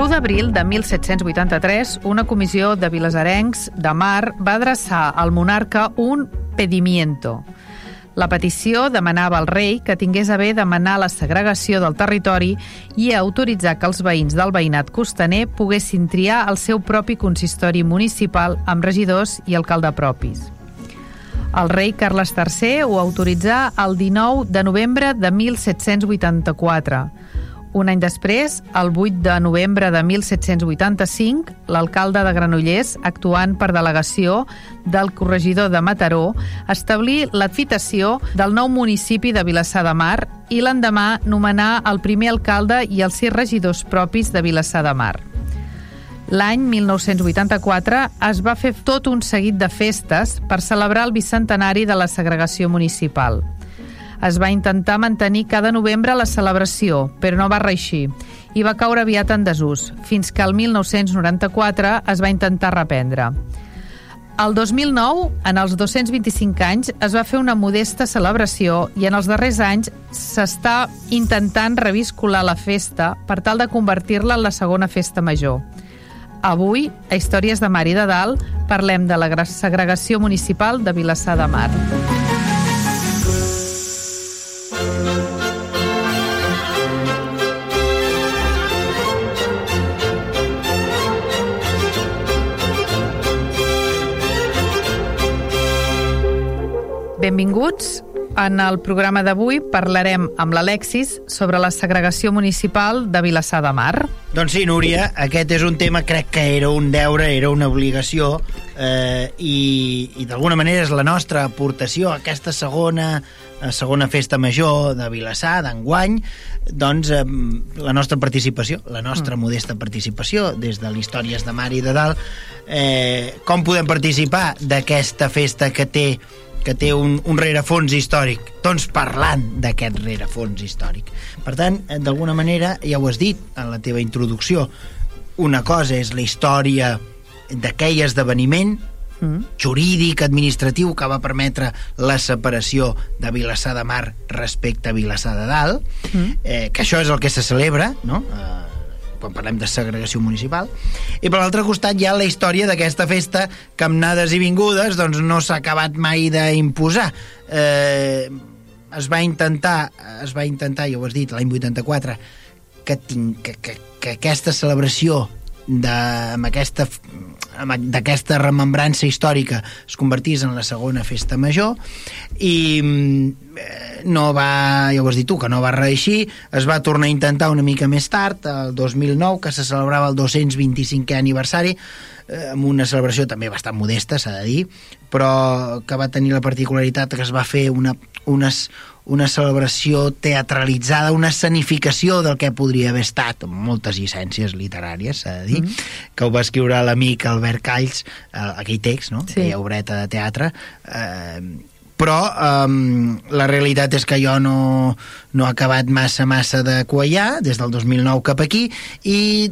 L'1 d'abril de 1783, una comissió de vilasarencs de Mar va adreçar al monarca un pedimiento. La petició demanava al rei que tingués a bé demanar la segregació del territori i autoritzar que els veïns del veïnat costaner poguessin triar el seu propi consistori municipal amb regidors i alcalde propis. El rei Carles III ho autoritzà el 19 de novembre de 1784. Un any després, el 8 de novembre de 1785, l'alcalde de Granollers, actuant per delegació del corregidor de Mataró, establí l'adfitació del nou municipi de Vilassar de Mar i l'endemà nomenar el primer alcalde i els sis regidors propis de Vilassar de Mar. L'any 1984 es va fer tot un seguit de festes per celebrar el bicentenari de la segregació municipal. Es va intentar mantenir cada novembre la celebració, però no va reeixir i va caure aviat en desús, fins que el 1994 es va intentar reprendre. El 2009, en els 225 anys, es va fer una modesta celebració i en els darrers anys s'està intentant reviscular la festa per tal de convertir-la en la segona festa major. Avui, a Històries de Mar i de Dalt, parlem de la segregació municipal de Vilassar de Mar. Benvinguts. En el programa d'avui parlarem amb l'Alexis sobre la segregació municipal de Vilassar de Mar. Doncs sí, Núria, aquest és un tema, crec que era un deure, era una obligació, eh, i, i d'alguna manera és la nostra aportació a aquesta segona, a segona festa major de Vilassar, d'enguany, doncs eh, la nostra participació, la nostra mm. modesta participació des de l'Històries de Mar i de Dalt. Eh, com podem participar d'aquesta festa que té que té un, un rerefons històric. Doncs parlant d'aquest rerefons històric. Per tant, eh, d'alguna manera, ja ho has dit en la teva introducció, una cosa és la història d'aquell esdeveniment mm. jurídic, administratiu, que va permetre la separació de Vilassar de Mar respecte a Vilassar de Dalt, mm. eh, que això és el que se celebra, no?, eh, quan parlem de segregació municipal, i per l'altre costat hi ha la història d'aquesta festa que amb nades i vingudes doncs, no s'ha acabat mai d'imposar. Eh, es va intentar, es va intentar, ja ho has dit, l'any 84, que, tinc, que, que, que aquesta celebració aquesta d'aquesta remembrança històrica es convertís en la segona festa major i eh, no va, ja ho has dit tu, que no va reeixir, es va tornar a intentar una mica més tard, el 2009, que se celebrava el 225è aniversari, eh, amb una celebració també bastant modesta, s'ha de dir, però que va tenir la particularitat que es va fer una, unes, una celebració teatralitzada, una escenificació del que podria haver estat, amb moltes llicències literàries, s'ha de dir, mm. que ho va escriure l'amic Albert Calls, eh, aquell text, no? Sí. aquella obreta de teatre, eh, però um, la realitat és que jo no, no he acabat massa, massa de quallar des del 2009 cap aquí i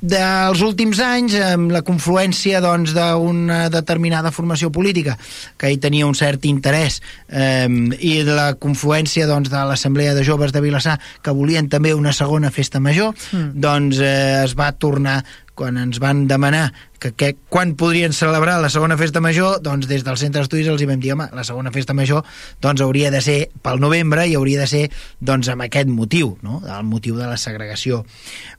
dels últims anys, amb la confluència doncs, d'una doncs, determinada formació política que hi tenia un cert interès eh, i la confluència doncs, de l'Assemblea de Joves de Vilassar que volien també una segona festa major, mm. doncs eh, es va tornar quan ens van demanar que, que quan podrien celebrar la segona festa major, doncs des del centre d'estudis els hi vam dir, home, la segona festa major doncs hauria de ser pel novembre i hauria de ser doncs amb aquest motiu, no? el motiu de la segregació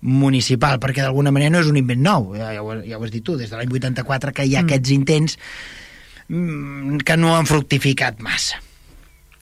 municipal, perquè d'alguna manera no és un invent nou, ja, ja, ho, ja ho has dit tu, des de l'any 84 que hi ha mm. aquests intents mm, que no han fructificat massa.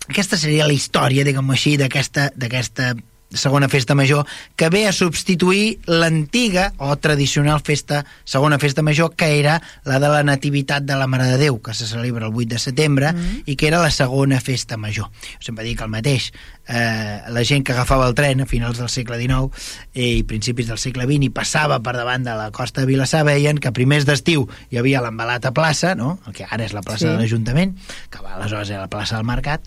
Aquesta seria la història, diguem-ho així, d'aquesta segona festa major, que ve a substituir l'antiga o tradicional festa, segona festa major, que era la de la Nativitat de la Mare de Déu, que se celebra el 8 de setembre, mm -hmm. i que era la segona festa major. Jo sempre dic el mateix, eh, la gent que agafava el tren a finals del segle XIX eh, i principis del segle XX i passava per davant de la costa de Vilassar veien que a primers d'estiu hi havia l'embalat a plaça, no? el que ara és la plaça sí. de l'Ajuntament, que va aleshores era la plaça del Mercat,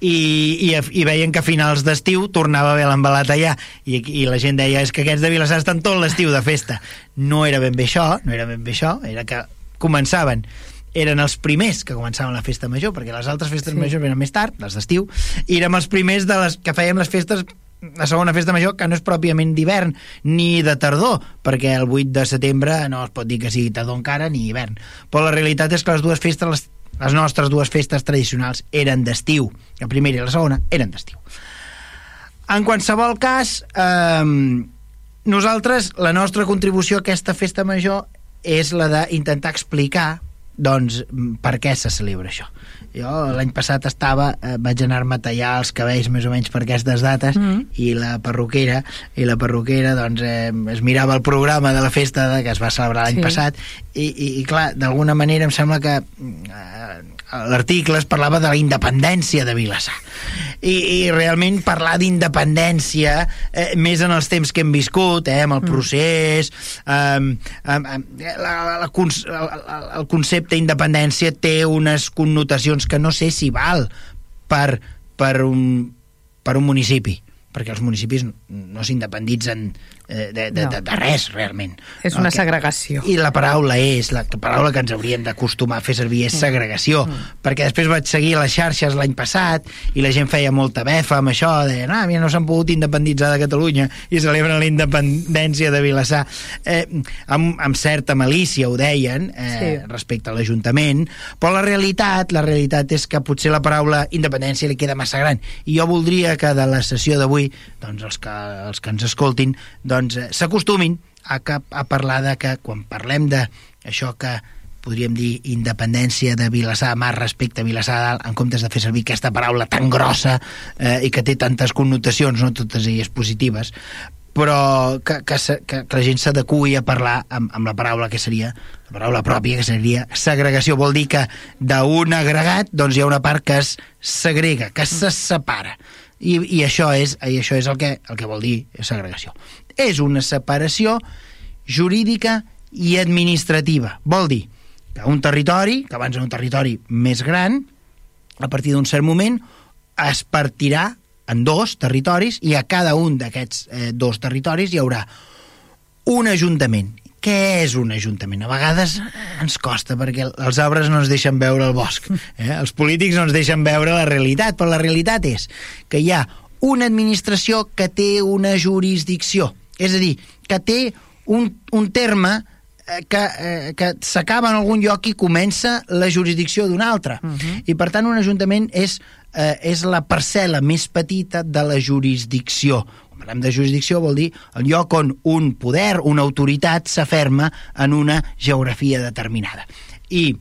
i, i, i veien que a finals d'estiu tornava a haver l'embalat allà i, i la gent deia és que aquests de Vilassar estan tot l'estiu de festa. No era ben bé això, no era ben bé això, era que començaven eren els primers que començaven la festa major, perquè les altres festes sí. majors venen més tard, les d'estiu, i érem els primers de les que fèiem les festes la segona festa major, que no és pròpiament d'hivern ni de tardor, perquè el 8 de setembre no es pot dir que sigui tardor encara ni hivern. Però la realitat és que les dues festes, les, les nostres dues festes tradicionals, eren d'estiu. La primera i la segona eren d'estiu. En qualsevol cas, eh, nosaltres, la nostra contribució a aquesta festa major és la d'intentar explicar doncs, per què se celebra això. Jo l'any passat estava, eh, vaig anar-me a tallar els cabells més o menys per aquestes dates mm. i la perruquera i la perruquera doncs, eh, es mirava el programa de la festa que es va celebrar l'any sí. passat i, i, i clar, d'alguna manera em sembla que eh, l'article es parlava de la independència de Vilassar i, i realment parlar d'independència eh, més en els temps que hem viscut eh, amb el mm. procés eh, eh, la, la, la, el, el concepte independència té unes connotacions que no sé si val per, per, un, per un municipi perquè els municipis no s'independitzen de, de, no. de, de res, realment. És una que, segregació. I la paraula és, la paraula que ens hauríem d'acostumar a fer servir és mm. segregació, mm. perquè després vaig seguir les xarxes l'any passat i la gent feia molta befa amb això, deien, ah, mira, no s'han pogut independitzar de Catalunya i celebren la independència de Vilassar. Eh, amb, amb certa malícia ho deien eh, sí. respecte a l'Ajuntament, però la realitat, la realitat és que potser la paraula independència li queda massa gran, i jo voldria que de la sessió d'avui, doncs els que, els que ens escoltin, doncs doncs eh, s'acostumin a, a parlar de que quan parlem de això que podríem dir independència de Vilassar de Mar respecte a Vilassar de Dalt, en comptes de fer servir aquesta paraula tan grossa eh, i que té tantes connotacions, no totes elles positives, però que, que, que, que la gent s'adequi a parlar amb, amb la paraula que seria la paraula pròpia, que seria segregació. Vol dir que d'un agregat doncs hi ha una part que es segrega, que se separa. I, i això és, i això és el, que, el que vol dir segregació és una separació jurídica i administrativa. Vol dir que un territori, que abans era un territori més gran, a partir d'un cert moment es partirà en dos territoris i a cada un d'aquests eh, dos territoris hi haurà un ajuntament. Què és un ajuntament? A vegades ens costa perquè els arbres no ens deixen veure el bosc. Eh? Els polítics no ens deixen veure la realitat, però la realitat és que hi ha una administració que té una jurisdicció és a dir, que té un, un terme eh, que, eh, que s'acaba en algun lloc i comença la jurisdicció d'un altre. Uh mhm. -huh. I, per tant, un ajuntament és, eh, és la parcel·la més petita de la jurisdicció. Quan parlem de jurisdicció vol dir el lloc on un poder, una autoritat, s'aferma en una geografia determinada. I,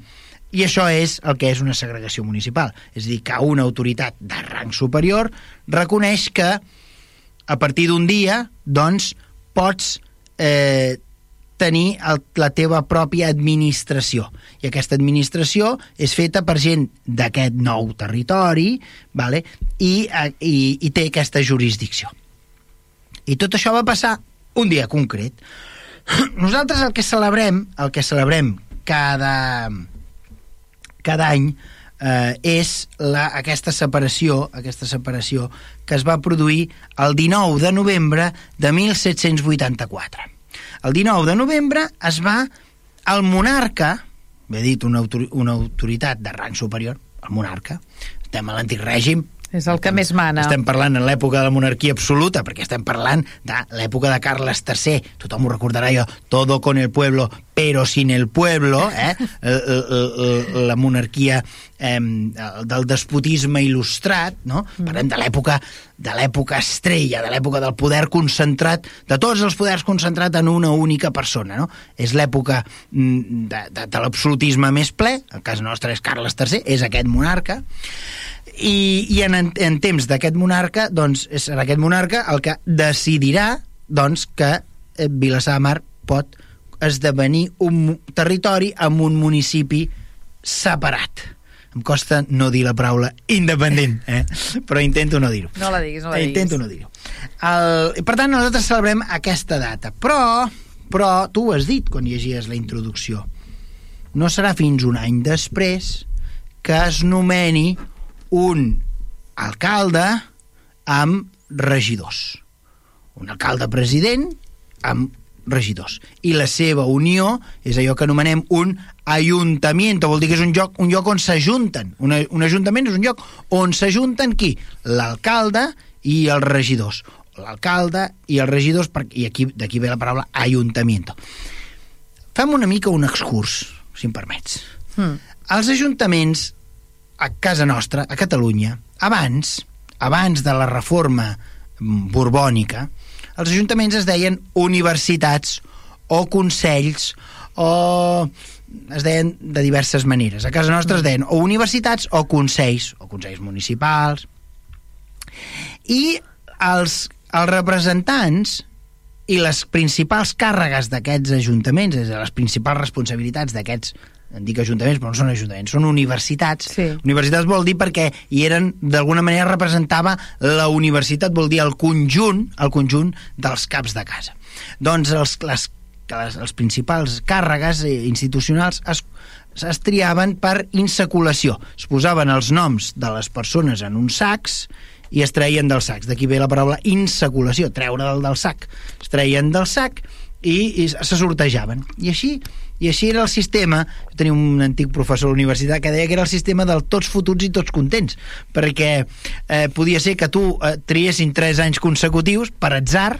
I això és el que és una segregació municipal. És a dir, que una autoritat de rang superior reconeix que a partir d'un dia, doncs, pots eh, tenir el, la teva pròpia administració. I aquesta administració és feta per gent d'aquest nou territori vale? I, eh, i, i té aquesta jurisdicció. I tot això va passar un dia concret. Nosaltres el que celebrem, el que celebrem cada, cada any eh, és la, aquesta separació aquesta separació que es va produir el 19 de novembre de 1784. El 19 de novembre es va el monarca, he dit una, autor una autoritat de rang superior, el monarca, estem a l'antic règim, és el que més mana. Estem parlant en l'època de la monarquia absoluta, perquè estem parlant de l'època de Carles III. Tothom ho recordarà jo. Todo con el pueblo, però sin el pueblo, eh? la monarquia eh, del despotisme il·lustrat, no? Mm. Parlem de l'època de l'època estrella, de l'època del poder concentrat, de tots els poders concentrat en una única persona, no? És l'època mm, de, de, de l'absolutisme més ple, el cas nostre és Carles III, és aquest monarca, i, i en, en temps d'aquest monarca, doncs, serà aquest monarca el que decidirà doncs, que eh, Vilassar de Mar pot esdevenir un territori amb un municipi separat. Em costa no dir la paraula independent, eh? però intento no dir-ho. No la diguis, no la diguis. Intento no dir-ho. Per tant, nosaltres celebrem aquesta data, però, però tu ho has dit quan llegies la introducció. No serà fins un any després que es nomeni un alcalde amb regidors. Un alcalde president amb regidors. I la seva unió és allò que anomenem un ajuntament, vol dir que és un lloc, un lloc on s'ajunten. Un, un ajuntament és un lloc on s'ajunten qui? L'alcalde i els regidors. L'alcalde i els regidors, i aquí d'aquí ve la paraula ayuntamiento. Fem una mica un excurs, si em permets. Mm. Els ajuntaments a casa nostra, a Catalunya, abans, abans de la reforma borbònica, els ajuntaments es deien universitats o consells o es deien de diverses maneres. A casa nostra es deien o universitats o consells, o consells municipals. I els, els representants i les principals càrregues d'aquests ajuntaments, és a dir, les principals responsabilitats d'aquests en dic ajuntaments, però no són ajuntaments, són universitats. Sí. Universitats vol dir perquè hi eren, d'alguna manera representava la universitat, vol dir el conjunt, el conjunt dels caps de casa. Doncs els, les, les, els principals càrregues eh, institucionals es, es triaven per insaculació. Es posaven els noms de les persones en uns sacs i es treien dels sacs. D'aquí ve la paraula insaculació, treure del, del sac. Es treien del sac i, i se sortejaven. I així i així era el sistema, jo tenia un antic professor a la universitat que deia que era el sistema del tots fotuts i tots contents, perquè eh, podia ser que tu eh, triessin tres anys consecutius per atzar,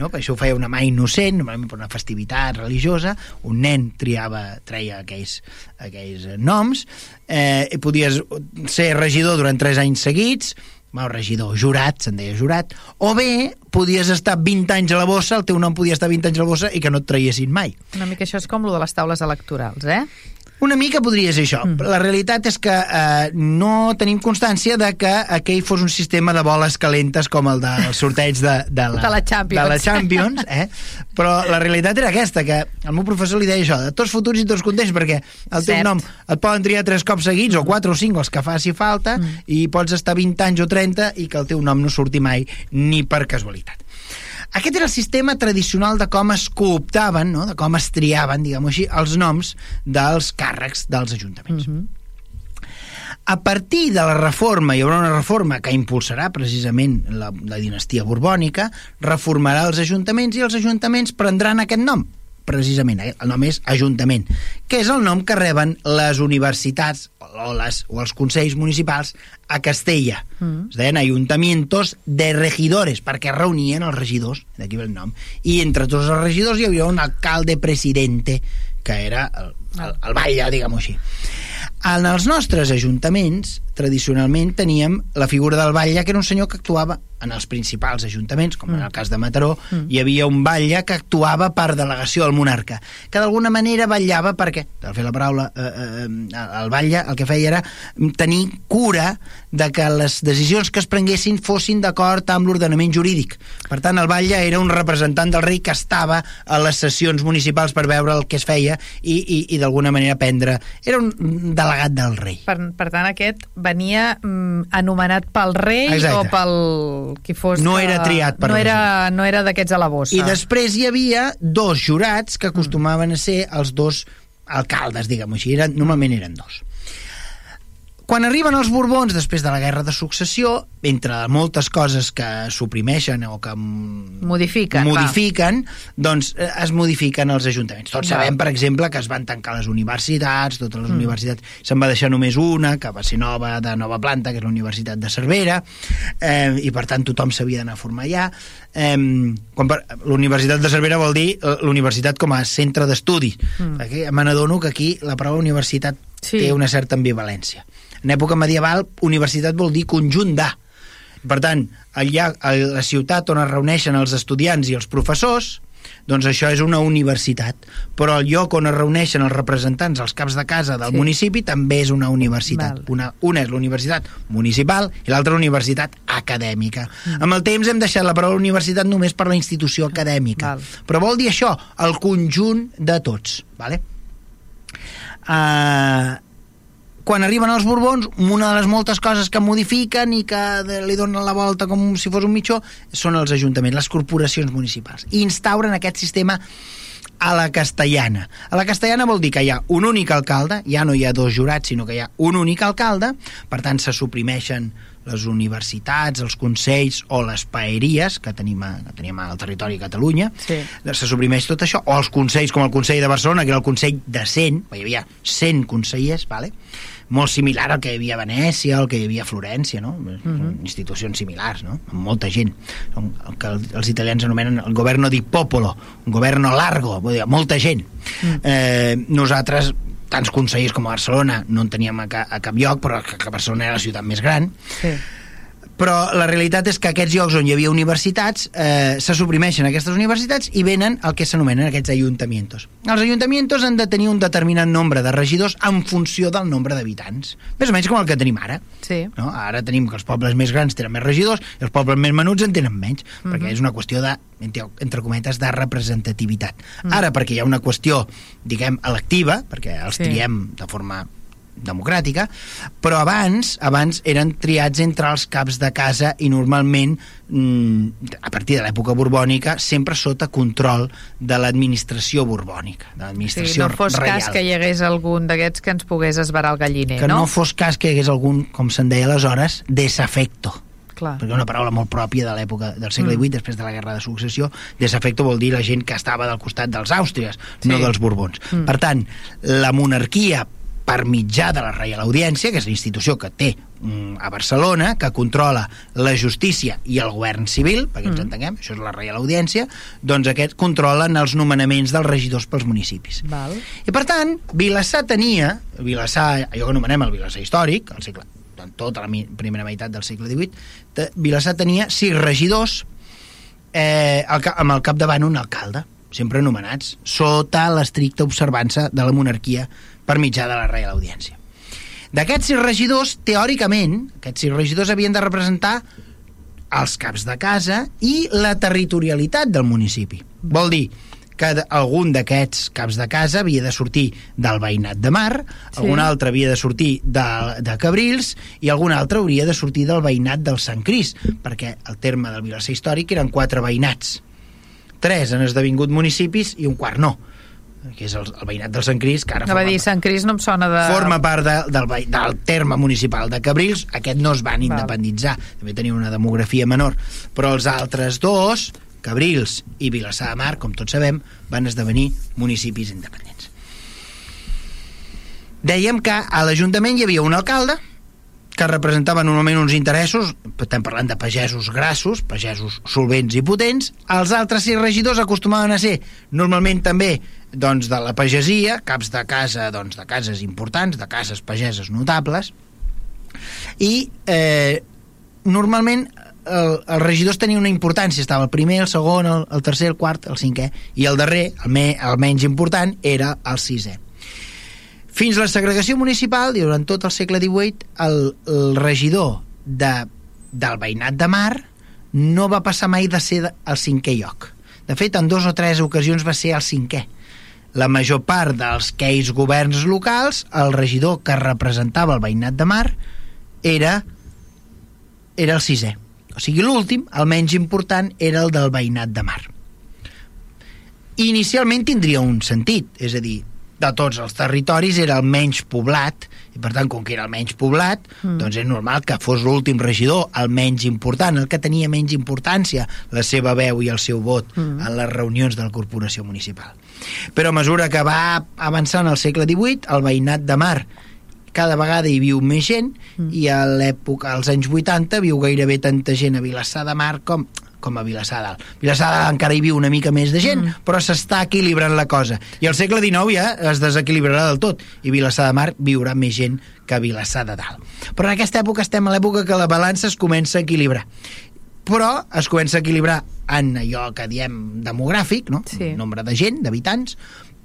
no? perquè això ho feia una mà innocent, normalment per una festivitat religiosa, un nen triava, treia aquells, aquells noms, eh, i podies ser regidor durant tres anys seguits, el regidor, jurat, se'n deia jurat, o bé podies estar 20 anys a la bossa, el teu nom podia estar 20 anys a la bossa i que no et traiessin mai. Una mica això és com lo de les taules electorals, eh? Una mica podria ser això. Mm. La realitat és que eh, no tenim constància de que aquell fos un sistema de boles calentes com el del sorteig de, de, la, de la Champions. De la Champions eh? Però la realitat era aquesta, que el meu professor li deia això, de tots futurs i tots contents, perquè el Cert. teu nom et poden triar tres cops seguits, o quatre o cinc, els que faci falta, mm. i pots estar 20 anys o 30 i que el teu nom no surti mai ni per casualitat. Aquest era el sistema tradicional de com es cooptaven, no? de com es triaven, diguem-ho així, els noms dels càrrecs dels ajuntaments. Mm -hmm. A partir de la reforma, hi haurà una reforma que impulsarà precisament la, la dinastia borbònica, reformarà els ajuntaments i els ajuntaments prendran aquest nom, precisament, eh? el nom és Ajuntament, que és el nom que reben les universitats o, les, o els consells municipals a Castella. Mm. Es deien Ayuntamientos de Regidores, perquè reunien els regidors, d'aquí ve el nom. I entre tots els regidors hi havia un alcalde presidente, que era el, el, el batlle, diguem-ho així. En els nostres ajuntaments, tradicionalment, teníem la figura del batlle, que era un senyor que actuava en els principals ajuntaments, com mm. en el cas de Mataró, mm. hi havia un batlle que actuava per delegació del monarca, que d'alguna manera vetllava perquè, per fer la paraula, eh, eh, el batlle el que feia era tenir cura de que les decisions que es prenguessin fossin d'acord amb l'ordenament jurídic. Per tant, el batlle era un representant del rei que estava a les sessions municipals per veure el que es feia i, i, i d'alguna manera prendre... Era un delegat del rei. Per, per tant, aquest venia mm, anomenat pel rei Exacte. o pel qui fos... No era triat per no era, no era d'aquests a la bossa. I després hi havia dos jurats que acostumaven a ser els dos alcaldes, diguem-ho així. Eren, normalment eren dos. Quan arriben els Borbons després de la Guerra de Successió, entre moltes coses que suprimeixen o que Modifiquen, modifiquen doncs eh, es modifiquen els ajuntaments. Tots sabem, per exemple, que es van tancar les universitats, totes les mm. universitats, se'n va deixar només una, que va ser nova, de nova planta, que és la Universitat de Cervera, eh, i per tant tothom s'havia d'anar a formar allà. Eh, quan per, la Universitat de Cervera vol dir eh, l'universitat com a centre d'estudi. Mm. Me n'adono que aquí la paraula universitat sí. té una certa ambivalència. En època medieval, universitat vol dir conjunt de. Per tant, allà, a la ciutat on es reuneixen els estudiants i els professors, doncs això és una universitat. Però el lloc on es reuneixen els representants, els caps de casa del Sí. municipi, també és una universitat. Val. Una, una és la universitat municipal i l'altra la universitat acadèmica. Mm. Amb el temps hem deixat la paraula universitat només per la institució acadèmica. Val. Però vol dir això, el conjunt de tots. Vale? Uh, quan arriben els Borbons, una de les moltes coses que modifiquen i que li donen la volta com si fos un mitjó són els ajuntaments, les corporacions municipals. I instauren aquest sistema a la castellana. A la castellana vol dir que hi ha un únic alcalde, ja no hi ha dos jurats, sinó que hi ha un únic alcalde, per tant se suprimeixen les universitats, els consells o les paeries que tenim, a, que tenim al territori de Catalunya, Sí. se suprimeix tot això, o els consells com el Consell de Barcelona, que era el Consell de 100, hi havia 100 consellers, vale? molt similar al que hi havia a Venècia, al que hi havia a Florència, no? Uh -huh. institucions similars, no? amb molta gent. El que els italians anomenen el governo di popolo, un governo largo, vull dir, molta gent. Mm. Eh, nosaltres tants consellers com a Barcelona no en teníem a, ca a cap lloc, però que, que Barcelona era la ciutat més gran, Sí. Però la realitat és que aquests llocs on hi havia universitats eh, se suprimeixen aquestes universitats i venen el que s'anomenen aquests ayuntamientos. Els ayuntamientos han de tenir un determinat nombre de regidors en funció del nombre d'habitants. Més o menys com el que tenim ara. Sí. No? Ara tenim que els pobles més grans tenen més regidors i els pobles més menuts en tenen menys, Mhm. perquè és una qüestió de, entre, cometes, de representativitat. Ara, perquè hi ha una qüestió, diguem, electiva, perquè els Sí. triem de forma democràtica, però abans abans eren triats entre els caps de casa i normalment mm, a partir de l'època borbònica sempre sota control de l'administració borbònica, de Sí, l'administració no fos reial. cas que hi hagués algun d'aquests que ens pogués esbarar el galliner, que no? no? fos cas que hi hagués algun, com se'n deia aleshores, desafecto Clar. perquè és una paraula molt pròpia de l'època del segle Mm. XVIII, després de la Guerra de Successió, desafecto vol dir la gent que estava del costat dels àustries, Sí. no dels borbons. Mm. Per tant, la monarquia per mitjà de la Reial Audiència, que és la institució que té mm, a Barcelona, que controla la justícia i el govern civil, perquè ens Mm. entenguem, això és la Reial Audiència, doncs aquests controlen els nomenaments dels regidors pels municipis. Val. I per tant, Vilassar tenia, Vilassar, allò que anomenem el Vilassar històric, el segle, en tota la primera meitat del segle XVIII, Vilassar tenia sis regidors eh, ca- amb al capdavant un alcalde, sempre nomenats, sota l'estricta observança de la monarquia per mitjà de la Reial Audiència. D'aquests sis regidors, teòricament, aquests sis regidors havien de representar els caps de casa i la territorialitat del municipi. Vol dir que algun d'aquests caps de casa havia de sortir del veïnat de Mar, Sí. algun altre havia de sortir de, de Cabrils i algun altre hauria de sortir del veïnat del Sant Cris, perquè el terme del Vilassar històric eren quatre veïnats. Tres han esdevingut municipis i un quart no que és el, el veïnat del Sant Cris, que ara No va dir Sant Cris no em sona de... forma part de, del, del terme municipal de Cabrils, aquest no es van independitzar, també tenia una demografia menor, però els altres dos, Cabrils i Vilassar de Mar, com tots sabem, van esdevenir municipis independents. Dèiem que a l'Ajuntament hi havia un alcalde que representava normalment uns interessos, estem parlant de pagesos grassos, pagesos solvents i potents, els altres sis regidors acostumaven a ser normalment també doncs, de la pagesia, caps de casa doncs, de cases importants, de cases pageses notables, i eh, normalment el, els regidors tenien una importància, estava el primer, el segon, el, el tercer, el quart, el cinquè, i el darrer, el, me, el menys important, era el sisè. Fins la segregació municipal, durant tot el segle XVIII, el, el regidor de, del veïnat de Mar no va passar mai de ser el cinquè lloc. De fet, en dos o tres ocasions va ser el cinquè. La major part dels queis governs locals, el regidor que representava el veïnat de Mar era, era el sisè. O sigui, l'últim, el menys important, era el del veïnat de Mar. Inicialment tindria un sentit, és a dir, de tots els territoris era el menys poblat, i per tant, com que era el menys poblat, mm. doncs és normal que fos l'últim regidor, el menys important, el que tenia menys importància, la seva veu i el seu vot mm. en les reunions de la corporació municipal. Però a mesura que va avançar en el segle XVIII, el veïnat de Mar cada vegada hi viu més gent mm. i a l'època, als anys 80, viu gairebé tanta gent a Vilassar de Mar com com a Vilassar dalt. Vilassar dalt encara hi viu una mica més de gent, mm. però s'està equilibrant la cosa. I al segle XIX ja es desequilibrarà del tot, i Vilassar de Mar viurà més gent que Vilassar de dalt. Però en aquesta època estem a l'època que la balança es comença a equilibrar però es comença a equilibrar en allò que diem demogràfic, no? Sí. nombre de gent, d'habitants,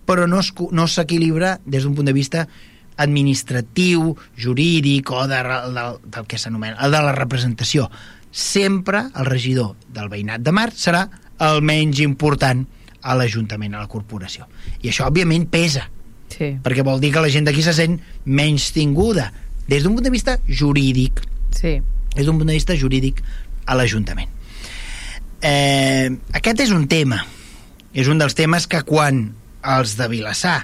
però no s'equilibra no des d'un punt de vista administratiu, jurídic o de, de, del que s'anomena, el de la representació sempre el regidor del veïnat de Mar serà el menys important a l'Ajuntament, a la corporació. I això, òbviament, pesa. Sí. Perquè vol dir que la gent d'aquí se sent menys tinguda des d'un punt de vista jurídic. Sí. Des d'un punt de vista jurídic a l'Ajuntament. Eh, aquest és un tema. És un dels temes que quan els de Vilassar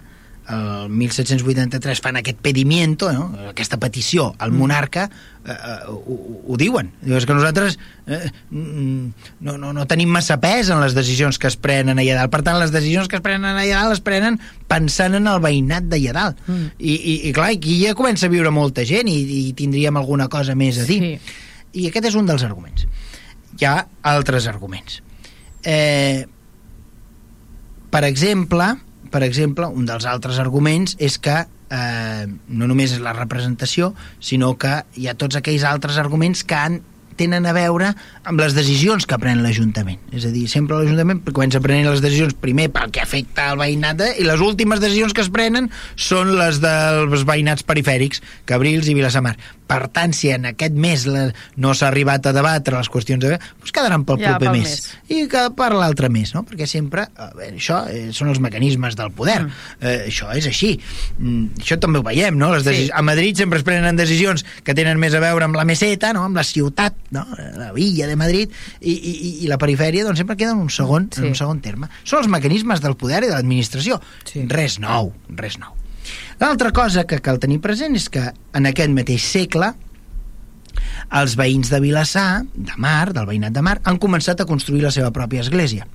el 1783 fan aquest pedimiento, no? aquesta petició al mm. monarca, eh, eh, ho, ho diuen. Diu, és que nosaltres eh, mm, no, no, no tenim massa pes en les decisions que es prenen allà dalt. Per tant, les decisions que es prenen allà dalt es prenen pensant en el veïnat d'allà dalt. Mm. I, i, I clar, aquí ja comença a viure molta gent i, i tindríem alguna cosa més a dir. Sí. I aquest és un dels arguments. Hi ha altres arguments. Eh, per exemple, per exemple, un dels altres arguments és que eh, no només és la representació, sinó que hi ha tots aquells altres arguments que han tenen a veure amb les decisions que pren l'Ajuntament. És a dir, sempre l'Ajuntament comença prenent les decisions primer pel que afecta al veïnat i les últimes decisions que es prenen són les dels veïnats perifèrics, Cabrils i Vilassamar per tant, si en aquest mes la, no s'ha arribat a debatre les qüestions, de, doncs quedaran pel ja, proper pel mes. mes. I que per l'altre mes, no? Perquè sempre, a veure, això eh, són els mecanismes del poder. Mm. Eh, això és així. Mm, això també ho veiem, no? Les sí. A Madrid sempre es prenen decisions que tenen més a veure amb la meseta, no? amb la ciutat, no? la villa de Madrid, i, i, i la perifèria doncs, sempre queda en un segon, sí. en un segon terme. Són els mecanismes del poder i de l'administració. Sí. Res nou, res nou. L'altra cosa que cal tenir present és que en aquest mateix segle els veïns de Vilassar, de Mar, del veïnat de Mar, han començat a construir la seva pròpia església.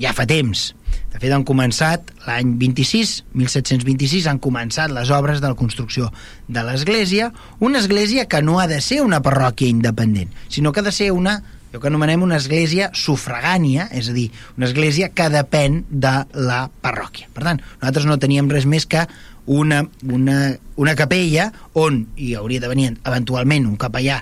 Ja fa temps. De fet, han començat l'any 26, 1726, han començat les obres de la construcció de l'església, una església que no ha de ser una parròquia independent, sinó que ha de ser una el que anomenem una església sufragània, és a dir, una església que depèn de la parròquia. Per tant, nosaltres no teníem res més que una, una, una capella on hi hauria de venir eventualment un capellà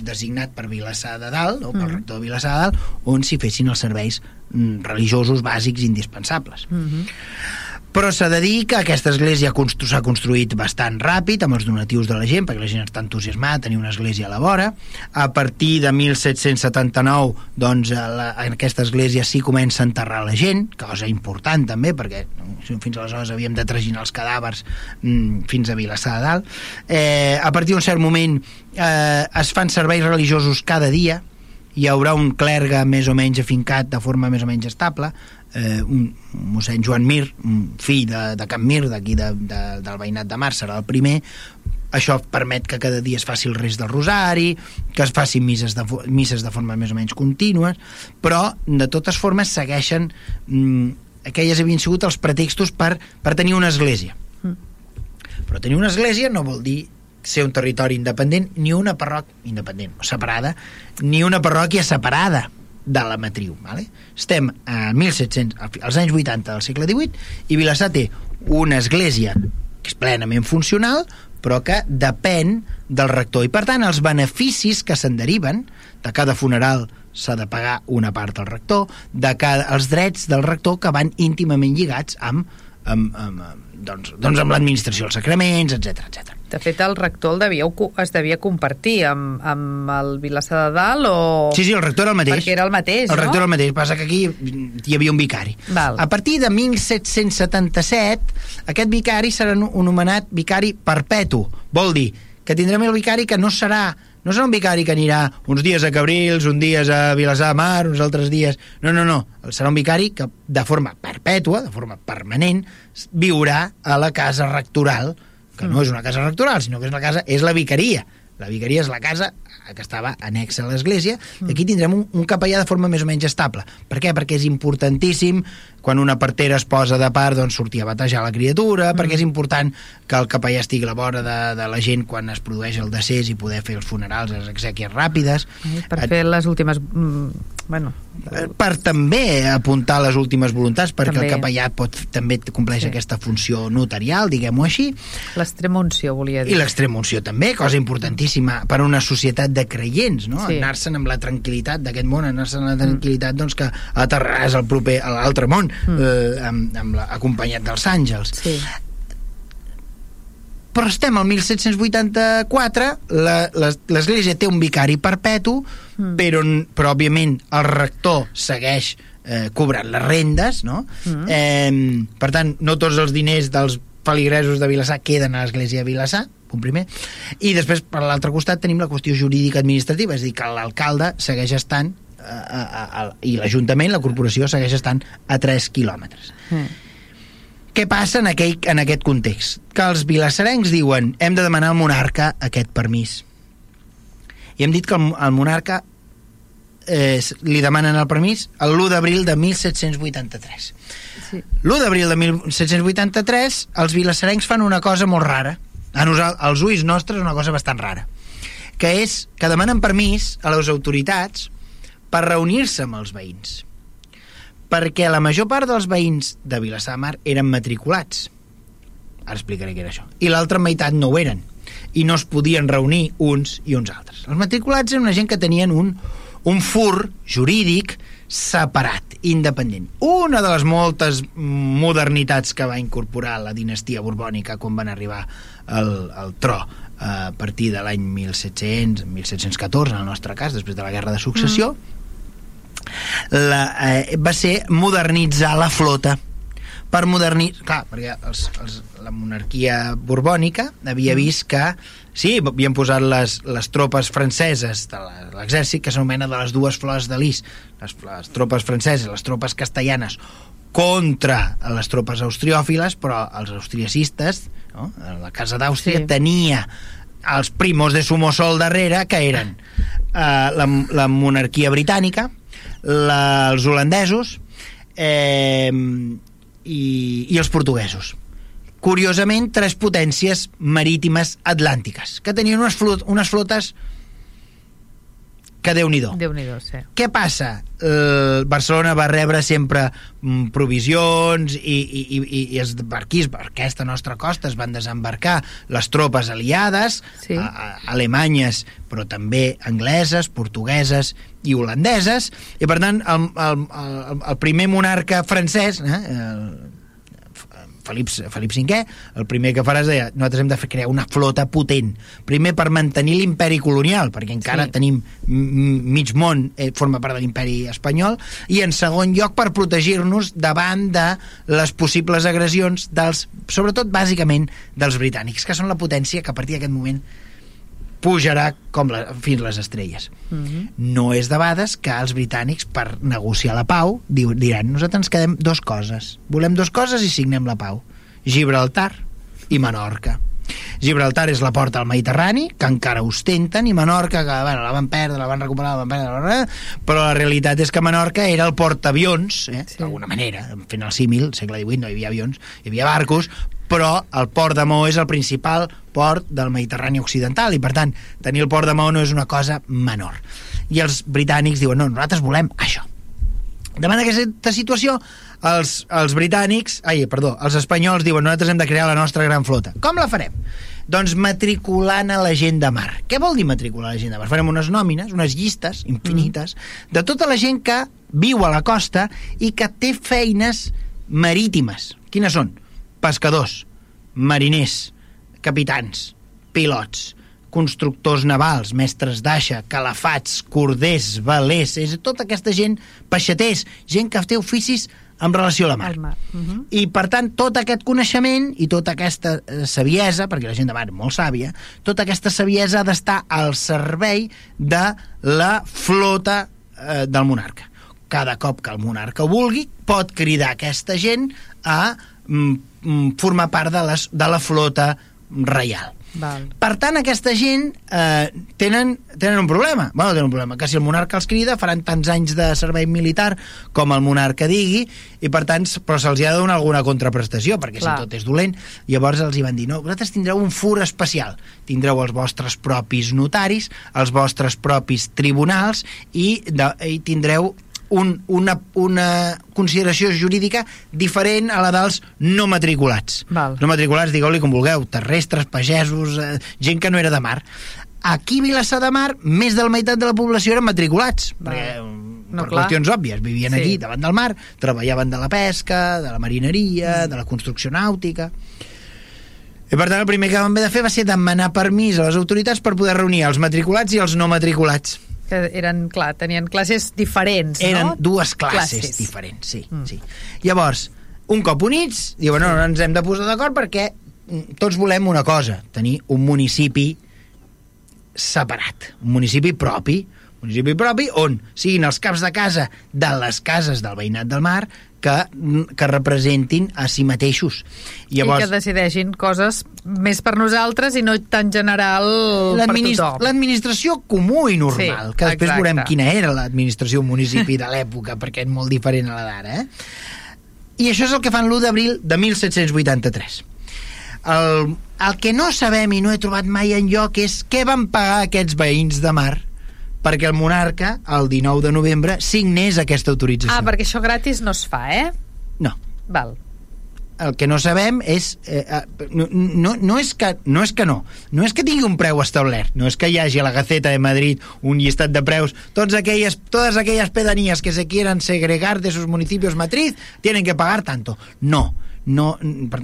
designat per Vilassar de Dalt, o pel mm. rector de Vilassar de Dalt, on s'hi fessin els serveis mm, religiosos bàsics indispensables. Mm -hmm però s'ha de dir que aquesta església s'ha construït bastant ràpid amb els donatius de la gent, perquè la gent està entusiasmada tenir una església a la vora. A partir de 1779, doncs, la, en aquesta església sí comença a enterrar la gent, cosa important també, perquè fins aleshores havíem de traginar els cadàvers mm, fins a Vilassar de Dalt. Eh, a partir d'un cert moment eh, es fan serveis religiosos cada dia, hi haurà un clergue més o menys afincat de forma més o menys estable, eh, un, mossèn Joan Mir, un fill de, de Can Mir, d'aquí de, de, del veïnat de Mar, serà el primer, això permet que cada dia es faci el rest del rosari, que es facin misses de, misses de forma més o menys contínues, però de totes formes segueixen mm, aquelles havien sigut els pretextos per, per tenir una església. Mm. Però tenir una església no vol dir ser un territori independent ni una parròquia independent o separada, ni una parròquia separada de la matriu. Vale? Estem a 1700, als anys 80 del segle XVIII i Vilassar té una església que és plenament funcional però que depèn del rector i per tant els beneficis que se'n deriven de cada funeral s'ha de pagar una part al rector de cada, els drets del rector que van íntimament lligats amb, amb, amb, doncs, doncs amb l'administració dels sacraments, etc etc. De fet, el rector el devia, es devia compartir amb, amb el Vilassar de Dalt o... Sí, sí, el rector era el mateix. Perquè era el mateix, el no? El rector era el mateix, passa que aquí hi havia un vicari. Val. A partir de 1777, aquest vicari serà anomenat vicari perpetu. Vol dir que tindrem el vicari que no serà No serà un vicari que anirà uns dies a Cabrils, uns dies a Vilassar Mar, uns altres dies... No, no, no. Serà un vicari que de forma perpètua, de forma permanent, viurà a la casa rectoral, que no és una casa rectoral, sinó que és la casa, és la vicaria. La vicaria és la casa que estava anexa a l'església, i aquí tindrem un, un capellà de forma més o menys estable. Per què? Perquè és importantíssim, quan una partera es posa de part, doncs sortir a batejar la criatura, mm. perquè és important que el capellà estigui a la vora de, de la gent quan es produeix el decés i poder fer els funerals, les exèquies ràpides. Per fer les últimes... Mm, bueno, per també apuntar les últimes voluntats perquè també. el capellà pot, també compleix sí. aquesta funció notarial, diguem-ho així l'extremunció volia dir i l'extremunció també, cosa importantíssima per a una societat de creients no? Sí. anar-se'n amb la tranquil·litat d'aquest món anar-se'n amb la tranquil·litat doncs, que aterraràs al proper, a l'altre món mm. eh, amb, amb la, acompanyat dels àngels sí però estem al 1784 l'Església té un vicari perpetu mm. però, però òbviament el rector segueix eh, cobrant les rendes no? Mm. Eh, per tant no tots els diners dels feligresos de Vilassar queden a l'Església de Vilassar punt primer, i després per l'altre costat tenim la qüestió jurídica administrativa és a dir, que l'alcalde segueix estant a, a, a, i l'Ajuntament, la corporació segueix estant a 3 quilòmetres mm què passa en, aquell, en aquest context? Que els vilassarencs diuen hem de demanar al monarca aquest permís. I hem dit que el, el monarca eh, li demanen el permís l'1 d'abril de 1783. Sí. L'1 d'abril de 1783 els vilassarencs fan una cosa molt rara. A nosaltres, als ulls nostres una cosa bastant rara que és que demanen permís a les autoritats per reunir-se amb els veïns perquè la major part dels veïns de Vilassar de Mar eren matriculats. Ara explicaré què era això. I l'altra meitat no ho eren. I no es podien reunir uns i uns altres. Els matriculats eren una gent que tenien un, un fur jurídic separat, independent. Una de les moltes modernitats que va incorporar la dinastia borbònica quan van arribar al, al tro a partir de l'any 1700, 1714, en el nostre cas, després de la Guerra de Successió, mm la, eh, va ser modernitzar la flota per modernitzar... Clar, perquè els, els, la monarquia borbònica havia mm. vist que sí, havien posat les, les tropes franceses de l'exèrcit, que s'anomena de les dues flors de lis, les, les tropes franceses, les tropes castellanes, contra les tropes austriòfiles, però els austriacistes, no? la Casa d'Àustria, sí. tenia els primos de Somosol darrere, que eren eh, la, la monarquia britànica, la, els holandesos eh, i, i els portuguesos. Curiosament, tres potències marítimes atlàntiques, que tenien unes, flot unes flotes que déu nhi sí. Què passa? Eh, Barcelona va rebre sempre mm, provisions i, i, i, i els barquís per aquesta nostra costa es van desembarcar les tropes aliades, sí. a, a, alemanyes, però també angleses, portugueses i holandeses, i per tant el, el, el, el primer monarca francès, eh, el, Felip, Felip V, el primer que farà és deia, nosaltres hem de crear una flota potent. Primer per mantenir l'imperi colonial, perquè encara sí. tenim mig món, eh, forma part de l'imperi espanyol, i en segon lloc per protegir-nos davant de les possibles agressions dels, sobretot bàsicament dels britànics, que són la potència que a partir d'aquest moment pujarà com la, fins les estrelles. Uh mhm. -huh. No és debades que els britànics, per negociar la pau, diran, nosaltres ens quedem dos coses. Volem dos coses i signem la pau. Gibraltar i Menorca. Gibraltar és la porta al Mediterrani, que encara ostenten, i Menorca, que bueno, la van perdre, la van recuperar, la van perdre, la van perdre però la realitat és que Menorca era el portaavions, eh, sí. d'alguna manera, fent el símil, segle XVIII no hi havia avions, hi havia barcos, però el port de Maó és el principal port del Mediterrani occidental i per tant tenir el port de Maó no és una cosa menor i els britànics diuen no, nosaltres volem això davant d'aquesta situació els, els britànics ai, perdó, els espanyols diuen nosaltres hem de crear la nostra gran flota com la farem? Doncs matriculant a la gent de mar. Què vol dir matricular a la gent de mar? Farem unes nòmines, unes llistes infinites, mm. de tota la gent que viu a la costa i que té feines marítimes. Quines són? pescadors, mariners, capitans, pilots, constructors navals, mestres d'aixa, calafats, corders, velers, és tota aquesta gent, peixaters, gent que té oficis en relació a la mar. Mar. Uh -huh. I, per tant, tot aquest coneixement i tota aquesta eh, saviesa, perquè la gent de mar és molt sàvia, tota aquesta saviesa ha d'estar al servei de la flota eh, del monarca. Cada cop que el monarca vulgui, pot cridar aquesta gent a mm, mm, formar part de, les, de la flota reial. Val. Per tant, aquesta gent eh, tenen, tenen un problema. Bueno, tenen un problema, que si el monarca els crida faran tants anys de servei militar com el monarca digui, i per tant, però se'ls ha de donar alguna contraprestació, perquè Clar. si tot és dolent, llavors els hi van dir, no, vosaltres tindreu un fur especial, tindreu els vostres propis notaris, els vostres propis tribunals, i, de, i tindreu un, una, una consideració jurídica diferent a la dels no matriculats. Val. No matriculats, digueu-li com vulgueu, terrestres, pagesos, eh, gent que no era de mar. Aquí a Vilassar de Mar, més de la meitat de la població eren matriculats, Val. perquè No, per clar. qüestions òbvies, vivien Sí. aquí davant del mar, treballaven de la pesca, de la marineria, de la construcció nàutica... I per tant el primer que van haver de fer va ser demanar permís a les autoritats per poder reunir els matriculats i els no matriculats. Que eren, clar, tenien classes diferents, Eren no? dues classes, Classes. diferents, sí, Mm. sí. Llavors, un cop units, diuen, no, no ens hem de posar d'acord perquè mm, tots volem una cosa, tenir un municipi separat, un municipi propi, municipi propi on siguin els caps de casa de les cases del veïnat del mar que, mm, que representin a si mateixos. Llavors... I que decideixin coses més per nosaltres i no tan general per tothom. l'administració comú i normal, Sí, que després exacte. veurem quina era l'administració municipi de l'època, perquè és molt diferent a la d'ara, eh? I això és el que fan l'1 d'abril de 1783. El, el que no sabem i no he trobat mai en lloc és què van pagar aquests veïns de mar perquè el monarca, el 19 de novembre, signés aquesta autorització. Ah, perquè això gratis no es fa, eh? No, Val. el que no sabem és eh, eh, no, no, no, és que, no és que no no és que tingui un preu establert no és que hi hagi a la Gaceta de Madrid un llistat de preus todas aquellas, todas aquellas pedanías que se quieran segregar de sus municipios matriz tienen que pagar tanto no no,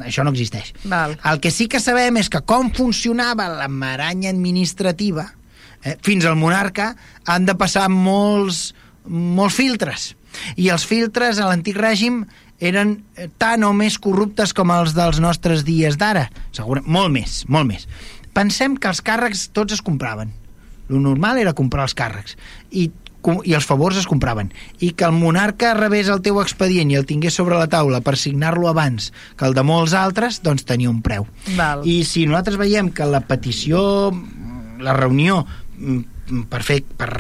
això no existeix Val. el que sí que sabem és que com funcionava la maranya administrativa eh, fins al monarca han de passar molts, molts filtres. I els filtres a l'antic règim eren eh, tan o més corruptes com els dels nostres dies d'ara. Segur, molt més, molt més. Pensem que els càrrecs tots es compraven. Lo normal era comprar els càrrecs. I i els favors es compraven. I que el monarca rebés el teu expedient i el tingués sobre la taula per signar-lo abans que el de molts altres, doncs tenia un preu. Val. i si nosaltres veiem que la petició, la reunió per, fer, per,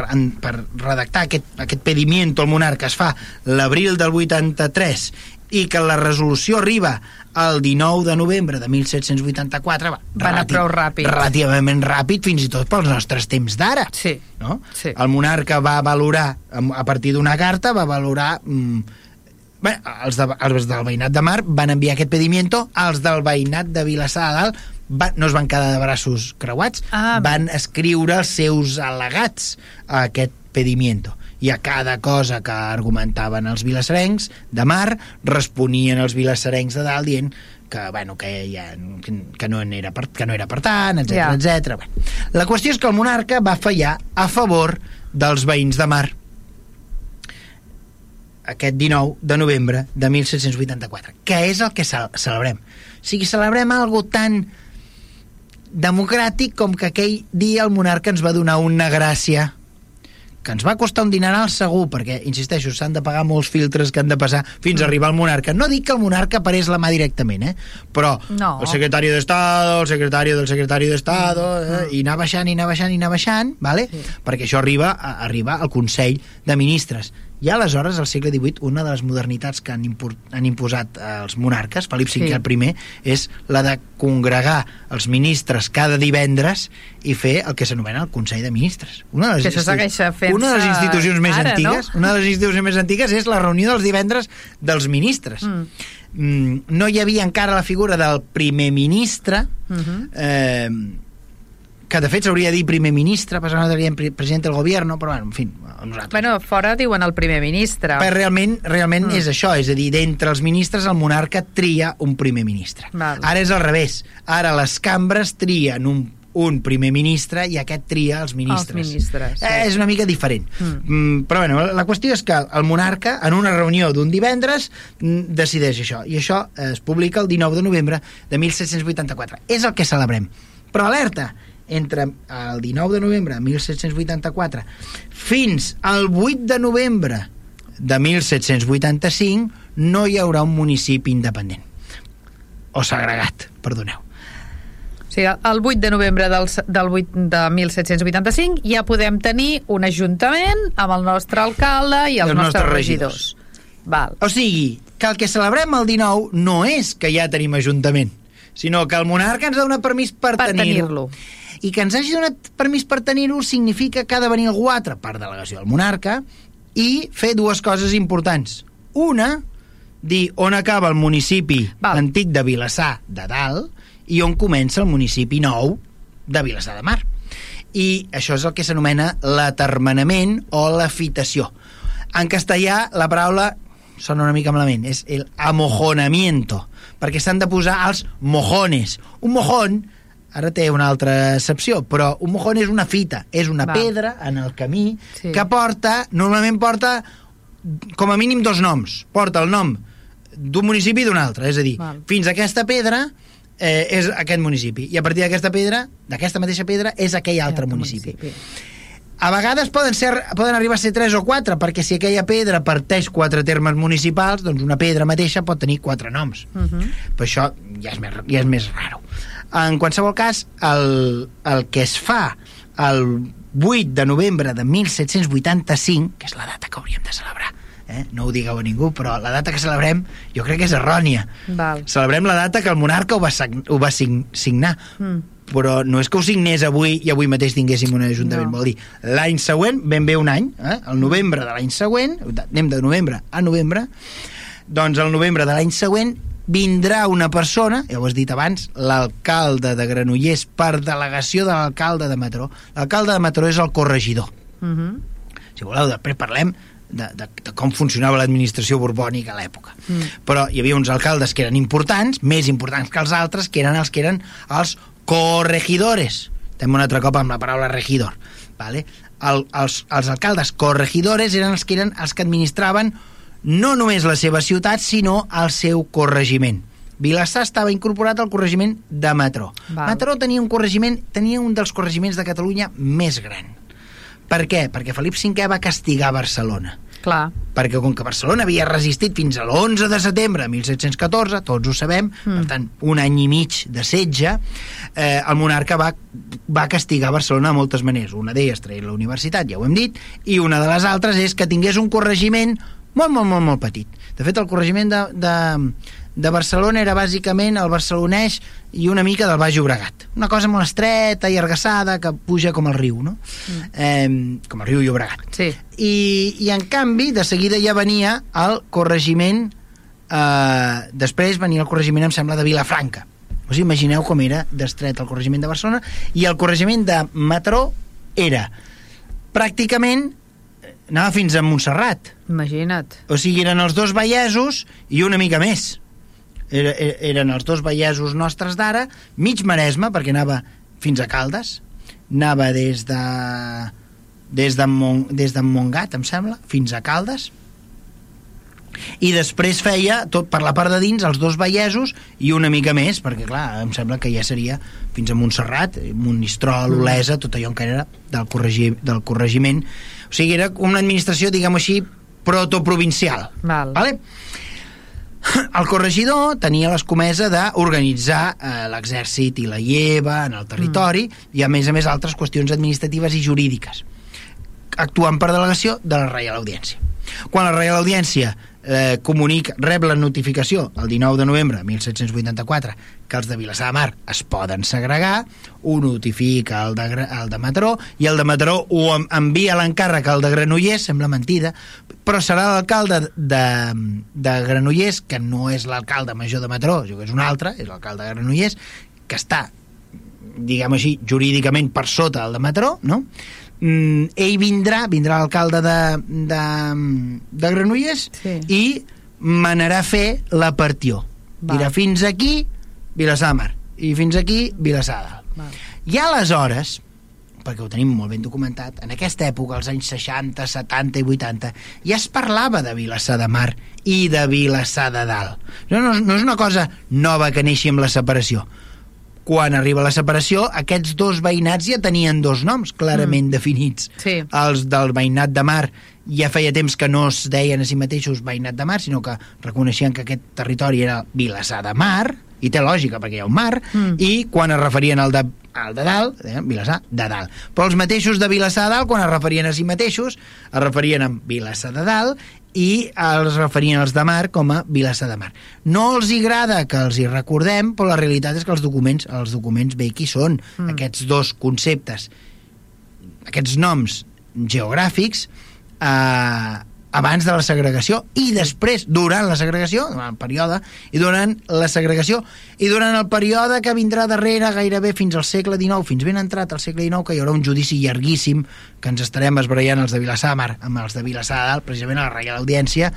per redactar aquest, aquest pedimiento al monarca es fa l'abril del 83 i que la resolució arriba el 19 de novembre de 1784 va, Va anar prou ràpid. relativament ràpid fins i tot pels nostres temps d'ara Sí. no? Sí. el monarca va valorar a partir d'una carta va valorar mm, bé, els, de, els del veïnat de Mar van enviar aquest pedimiento els del veïnat de Vilassar de Dalt va, no es van quedar de braços creuats Ah, van escriure els seus al·legats a aquest pedimiento i a cada cosa que argumentaven els vilassarencs de Mar responien els vilassarencs de Dalt dient que, bueno, que, ja, que, no, era per, que no era per tant, etc Ja. etc. Bueno, la qüestió és que el monarca va fallar a favor dels veïns de Mar aquest 19 de novembre de 1784, que és el que ce- celebrem. O sigui, celebrem algo tan democràtic com que aquell dia el monarca ens va donar una gràcia que ens va costar un dineral segur, perquè, insisteixo, s'han de pagar molts filtres que han de passar fins a arribar al monarca. No dic que el monarca parés la mà directament, eh? però No. el secretari d'Estado, el secretari del secretari d'Estado, eh? i anar baixant, i anar baixant, i anar baixant, vale? Sí. perquè això arriba, a, arriba al Consell de Ministres. I aleshores, al segle XVIII, una de les modernitats que han, han imposat eh, els monarques, Felip V Sí. el primer, és la de congregar els ministres cada divendres i fer el que s'anomena el Consell de Ministres. Una de les, Que una de les institucions més ara, antigues, no? una de les institucions més antigues és la reunió dels divendres dels ministres. Mm. Mm, no hi havia encara la figura del primer ministre, Mhm. eh, que de fet s'hauria de dir primer ministre, perquè no diríem pre- president del govern, però bueno, en fi, nosaltres. Bueno, fora diuen el primer ministre. Però realment, realment Mm. és això, és a dir, d'entre els ministres el monarca tria un primer ministre. Val. Ara és al revés. Ara les cambres trien un, un primer ministre i aquest tria els ministres. Els ministres, sí. eh, és una mica diferent. Mm. Mm, però bueno, la qüestió és que el monarca, en una reunió d'un divendres, mm, decideix això. I això es publica el 19 de novembre de 1784. És el que celebrem. Però alerta, entre el 19 de novembre de 1784 fins al 8 de novembre de 1785 no hi haurà un municipi independent o segregat, perdoneu o sigui, el 8 de novembre del, del 8 de 1785 ja podem tenir un ajuntament amb el nostre alcalde i els, els nostres, nostres regidors. regidors. Val. O sigui, que el que celebrem el 19 no és que ja tenim ajuntament, sinó que el monarca ens dona permís per, Per tenir-lo. tenir-lo. I que ens hagi donat permís per tenir-ho significa que ha de venir algú altre per delegació del monarca i fer dues coses importants. Una, dir on acaba el municipi Val. antic de Vilassar de Dalt i on comença el municipi nou de Vilassar de Mar. I això és el que s'anomena l'atermenament o l'afitació. En castellà, la paraula sona una mica malament, és el amojonamiento, perquè s'han de posar els mojones. Un mojón, ara té una altra excepció, però un mojón és una fita, és una Va. pedra en el camí Sí. que porta, normalment porta com a mínim dos noms. Porta el nom d'un municipi i d'un altre, és a dir, Val. fins a aquesta pedra eh, és aquest municipi, i a partir d'aquesta pedra, d'aquesta mateixa pedra, és aquell altre municipi. A vegades poden, ser, poden arribar a ser 3 o 4, perquè si aquella pedra parteix quatre termes municipals, doncs una pedra mateixa pot tenir quatre noms. Uh -huh. Però això ja és més, ja és més raro. En qualsevol cas, el, el que es fa el 8 de novembre de 1785, que és la data que hauríem de celebrar, eh? no ho digueu a ningú, però la data que celebrem jo crec que és errònia. Val. Celebrem la data que el monarca ho va, ho va sign- signar, Mm. Però no és que ho signés avui i avui mateix tinguéssim un ajuntament, No. vol dir l'any següent, ben bé un any, eh? el novembre de l'any següent, anem de novembre a novembre, doncs el novembre de l'any següent vindrà una persona, ja ho has dit abans, l'alcalde de Granollers per delegació de l'alcalde de Mataró. L'alcalde de Mataró és el corregidor. Uh -huh. Si voleu, després parlem de, de, de com funcionava l'administració borbònica a l'època. Mm. Però hi havia uns alcaldes que eren importants, més importants que els altres, que eren els que eren els corregidores. Estem un altre cop amb la paraula regidor. Vale? El, els, els alcaldes corregidores eren els que eren els que administraven no només la seva ciutat, sinó el seu corregiment. Vilassar estava incorporat al corregiment de Mataró. Val. Mataró tenia un corregiment, tenia un dels corregiments de Catalunya més gran. Per què? Perquè Felip V va castigar Barcelona. Clar. Perquè com que Barcelona havia resistit fins a l'11 de setembre de 1714, tots ho sabem, mm. per tant, un any i mig de setge, eh, el monarca va, va castigar Barcelona de moltes maneres. Una d'elles traient la universitat, ja ho hem dit, i una de les altres és que tingués un corregiment molt, molt, molt, molt petit. De fet, el corregiment de, de, de Barcelona era bàsicament el barcelonès i una mica del Baix Llobregat. Una cosa molt estreta i argassada que puja com el riu, no? Mm. Eh, com el riu Llobregat. Sí. I, i en canvi, de seguida ja venia el corregiment eh, després venia el corregiment, em sembla, de Vilafranca. Us imagineu com era d'estret el corregiment de Barcelona i el corregiment de Mataró era pràcticament eh, anava fins a Montserrat Imagina't. o sigui, eren els dos vallesos i una mica més era, e- eren els dos vallesos nostres d'ara mig Maresme, perquè anava fins a Caldes anava des de des de, Mon, des de Montgat, em sembla, fins a Caldes i després feia tot per la part de dins els dos vallesos i una mica més perquè clar, em sembla que ja seria fins a Montserrat, Monistrol, Olesa tot allò encara era del, corregi, del corregiment o sigui, era una administració diguem així, protoprovincial Val. vale? El corregidor tenia l'escomesa d'organitzar eh, l'exèrcit i la lleva en el territori mm. i a més a més altres qüestions administratives i jurídiques actuant per delegació de la Reial Audiència. Quan la Reial Audiència eh, comunica, rep la notificació el 19 de novembre de 1784 que els de Vilassar de Mar es poden segregar, ho notifica el de, el de Mataró i el de Mataró ho en- envia l'encàrrec al de Granollers, sembla mentida, però serà l'alcalde de, de Granollers, que no és l'alcalde major de Mataró, que és un altre, és l'alcalde de Granollers, que està diguem així, jurídicament per sota el de Mataró, no? Mm, ell vindrà, vindrà l'alcalde de, de, de Granollers Sí. i manarà fer la partió. Val. Dirà fins aquí Vilassar de Mar i fins aquí Vilassar de Dalt. I aleshores, perquè ho tenim molt ben documentat, en aquesta època, als anys 60, 70 i 80, ja es parlava de Vilassar de Mar i de Vilassar de Dalt. No, no, no és una cosa nova que neixi amb la separació. Quan arriba la separació, aquests dos veïnats ja tenien dos noms clarament mm. definits. Sí. Els del veïnat de Mar ja feia temps que no es deien a si mateixos veïnat de Mar, sinó que reconeixien que aquest territori era Vilassar de Mar, i té lògica perquè hi ha un mar, Mm. i quan es referien al de, al de dalt, eh, Vilassar de dalt. Però els mateixos de Vilassar de dalt, quan es referien a si mateixos, es referien a Vilassar de dalt i els referien als de mar com a Vilassar de Mar. No els hi agrada que els hi recordem, però la realitat és que els documents, els documents bé qui són, Mm. aquests dos conceptes, aquests noms geogràfics, eh, abans de la segregació i després, durant la segregació, durant el període, i durant la segregació, i durant el període que vindrà darrere gairebé fins al segle XIX, fins ben entrat al segle XIX, que hi haurà un judici llarguíssim, que ens estarem esbarallant els de Vilassar de Mar amb els de Vilassar Dalt, precisament a la Reial Audiència,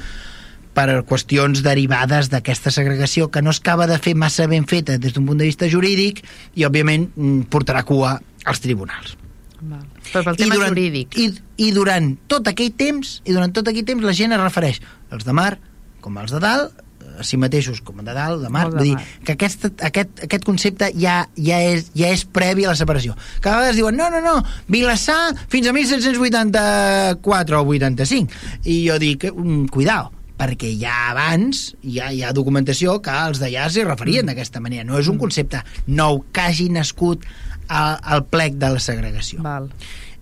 per qüestions derivades d'aquesta segregació que no es acaba de fer massa ben feta des d'un punt de vista jurídic i, òbviament, mm, portarà cua als tribunals. Val. Però pel tema durant, jurídic. I, I durant tot aquell temps, i durant tot aquell temps la gent es refereix als de mar com als de dalt, a si mateixos com de dalt, de mar, Els de vull dir mar. que aquest, aquest, aquest concepte ja, ja, és, ja és previ a la separació. Que a vegades diuen, no, no, no, Vilassar fins a 1784 o 85. I jo dic, mm, cuidao, perquè ja abans ja hi ha documentació que els d'allà s'hi referien Mm. d'aquesta manera. No és un concepte nou que hagi nascut al, al plec de la segregació Val.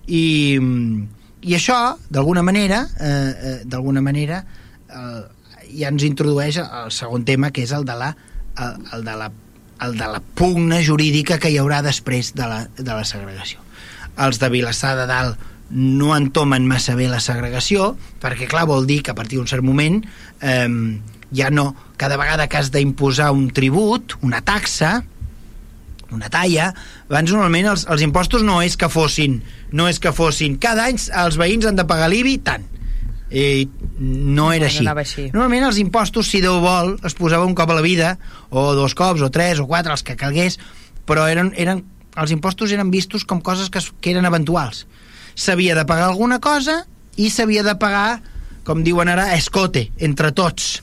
i, i això d'alguna manera eh, eh, d'alguna manera eh, ja ens introdueix al segon tema que és el de la el, el de la el de la pugna jurídica que hi haurà després de la, de la segregació els de Vilassar de Dalt no entomen massa bé la segregació perquè clar vol dir que a partir d'un cert moment eh, ja no, cada vegada que has d'imposar un tribut, una taxa una talla, abans normalment els, els impostos no és que fossin no és que fossin, cada any els veïns han de pagar l'IBI tant i no era No, així. Normalment els impostos, si Déu vol, es posava un cop a la vida, o dos cops, o tres, o quatre, els que calgués, però eren, eren, els impostos eren vistos com coses que, que eren eventuals. S'havia de pagar alguna cosa i s'havia de pagar, com diuen ara, escote, entre tots.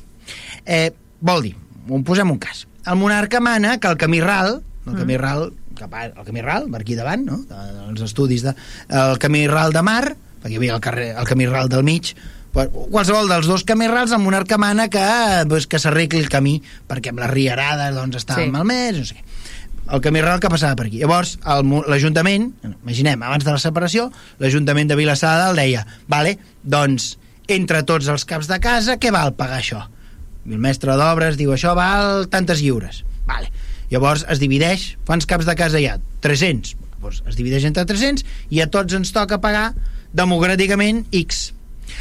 Eh, vol dir, on posem un cas. El monarca mana que el camí ral, el camí ral, cap a, el camí ral, per aquí davant, no? els estudis de, el camí ral de mar, perquè hi havia el, carrer, el camí ral del mig, qualsevol dels dos camí rals, el monarca mana que, pues, que s'arregli el camí, perquè amb les riarades doncs, estava Sí. malmès, no sé què el camí ral que passava per aquí. Llavors, l'Ajuntament, imaginem, abans de la separació, l'Ajuntament de Vilassar de Dalt deia, vale, doncs, entre tots els caps de casa, què val pagar això? I el mestre d'obres diu, això val tantes lliures. Vale. Llavors es divideix, quants caps de casa hi ha? 300. Llavors es divideix entre 300 i a tots ens toca pagar democràticament X.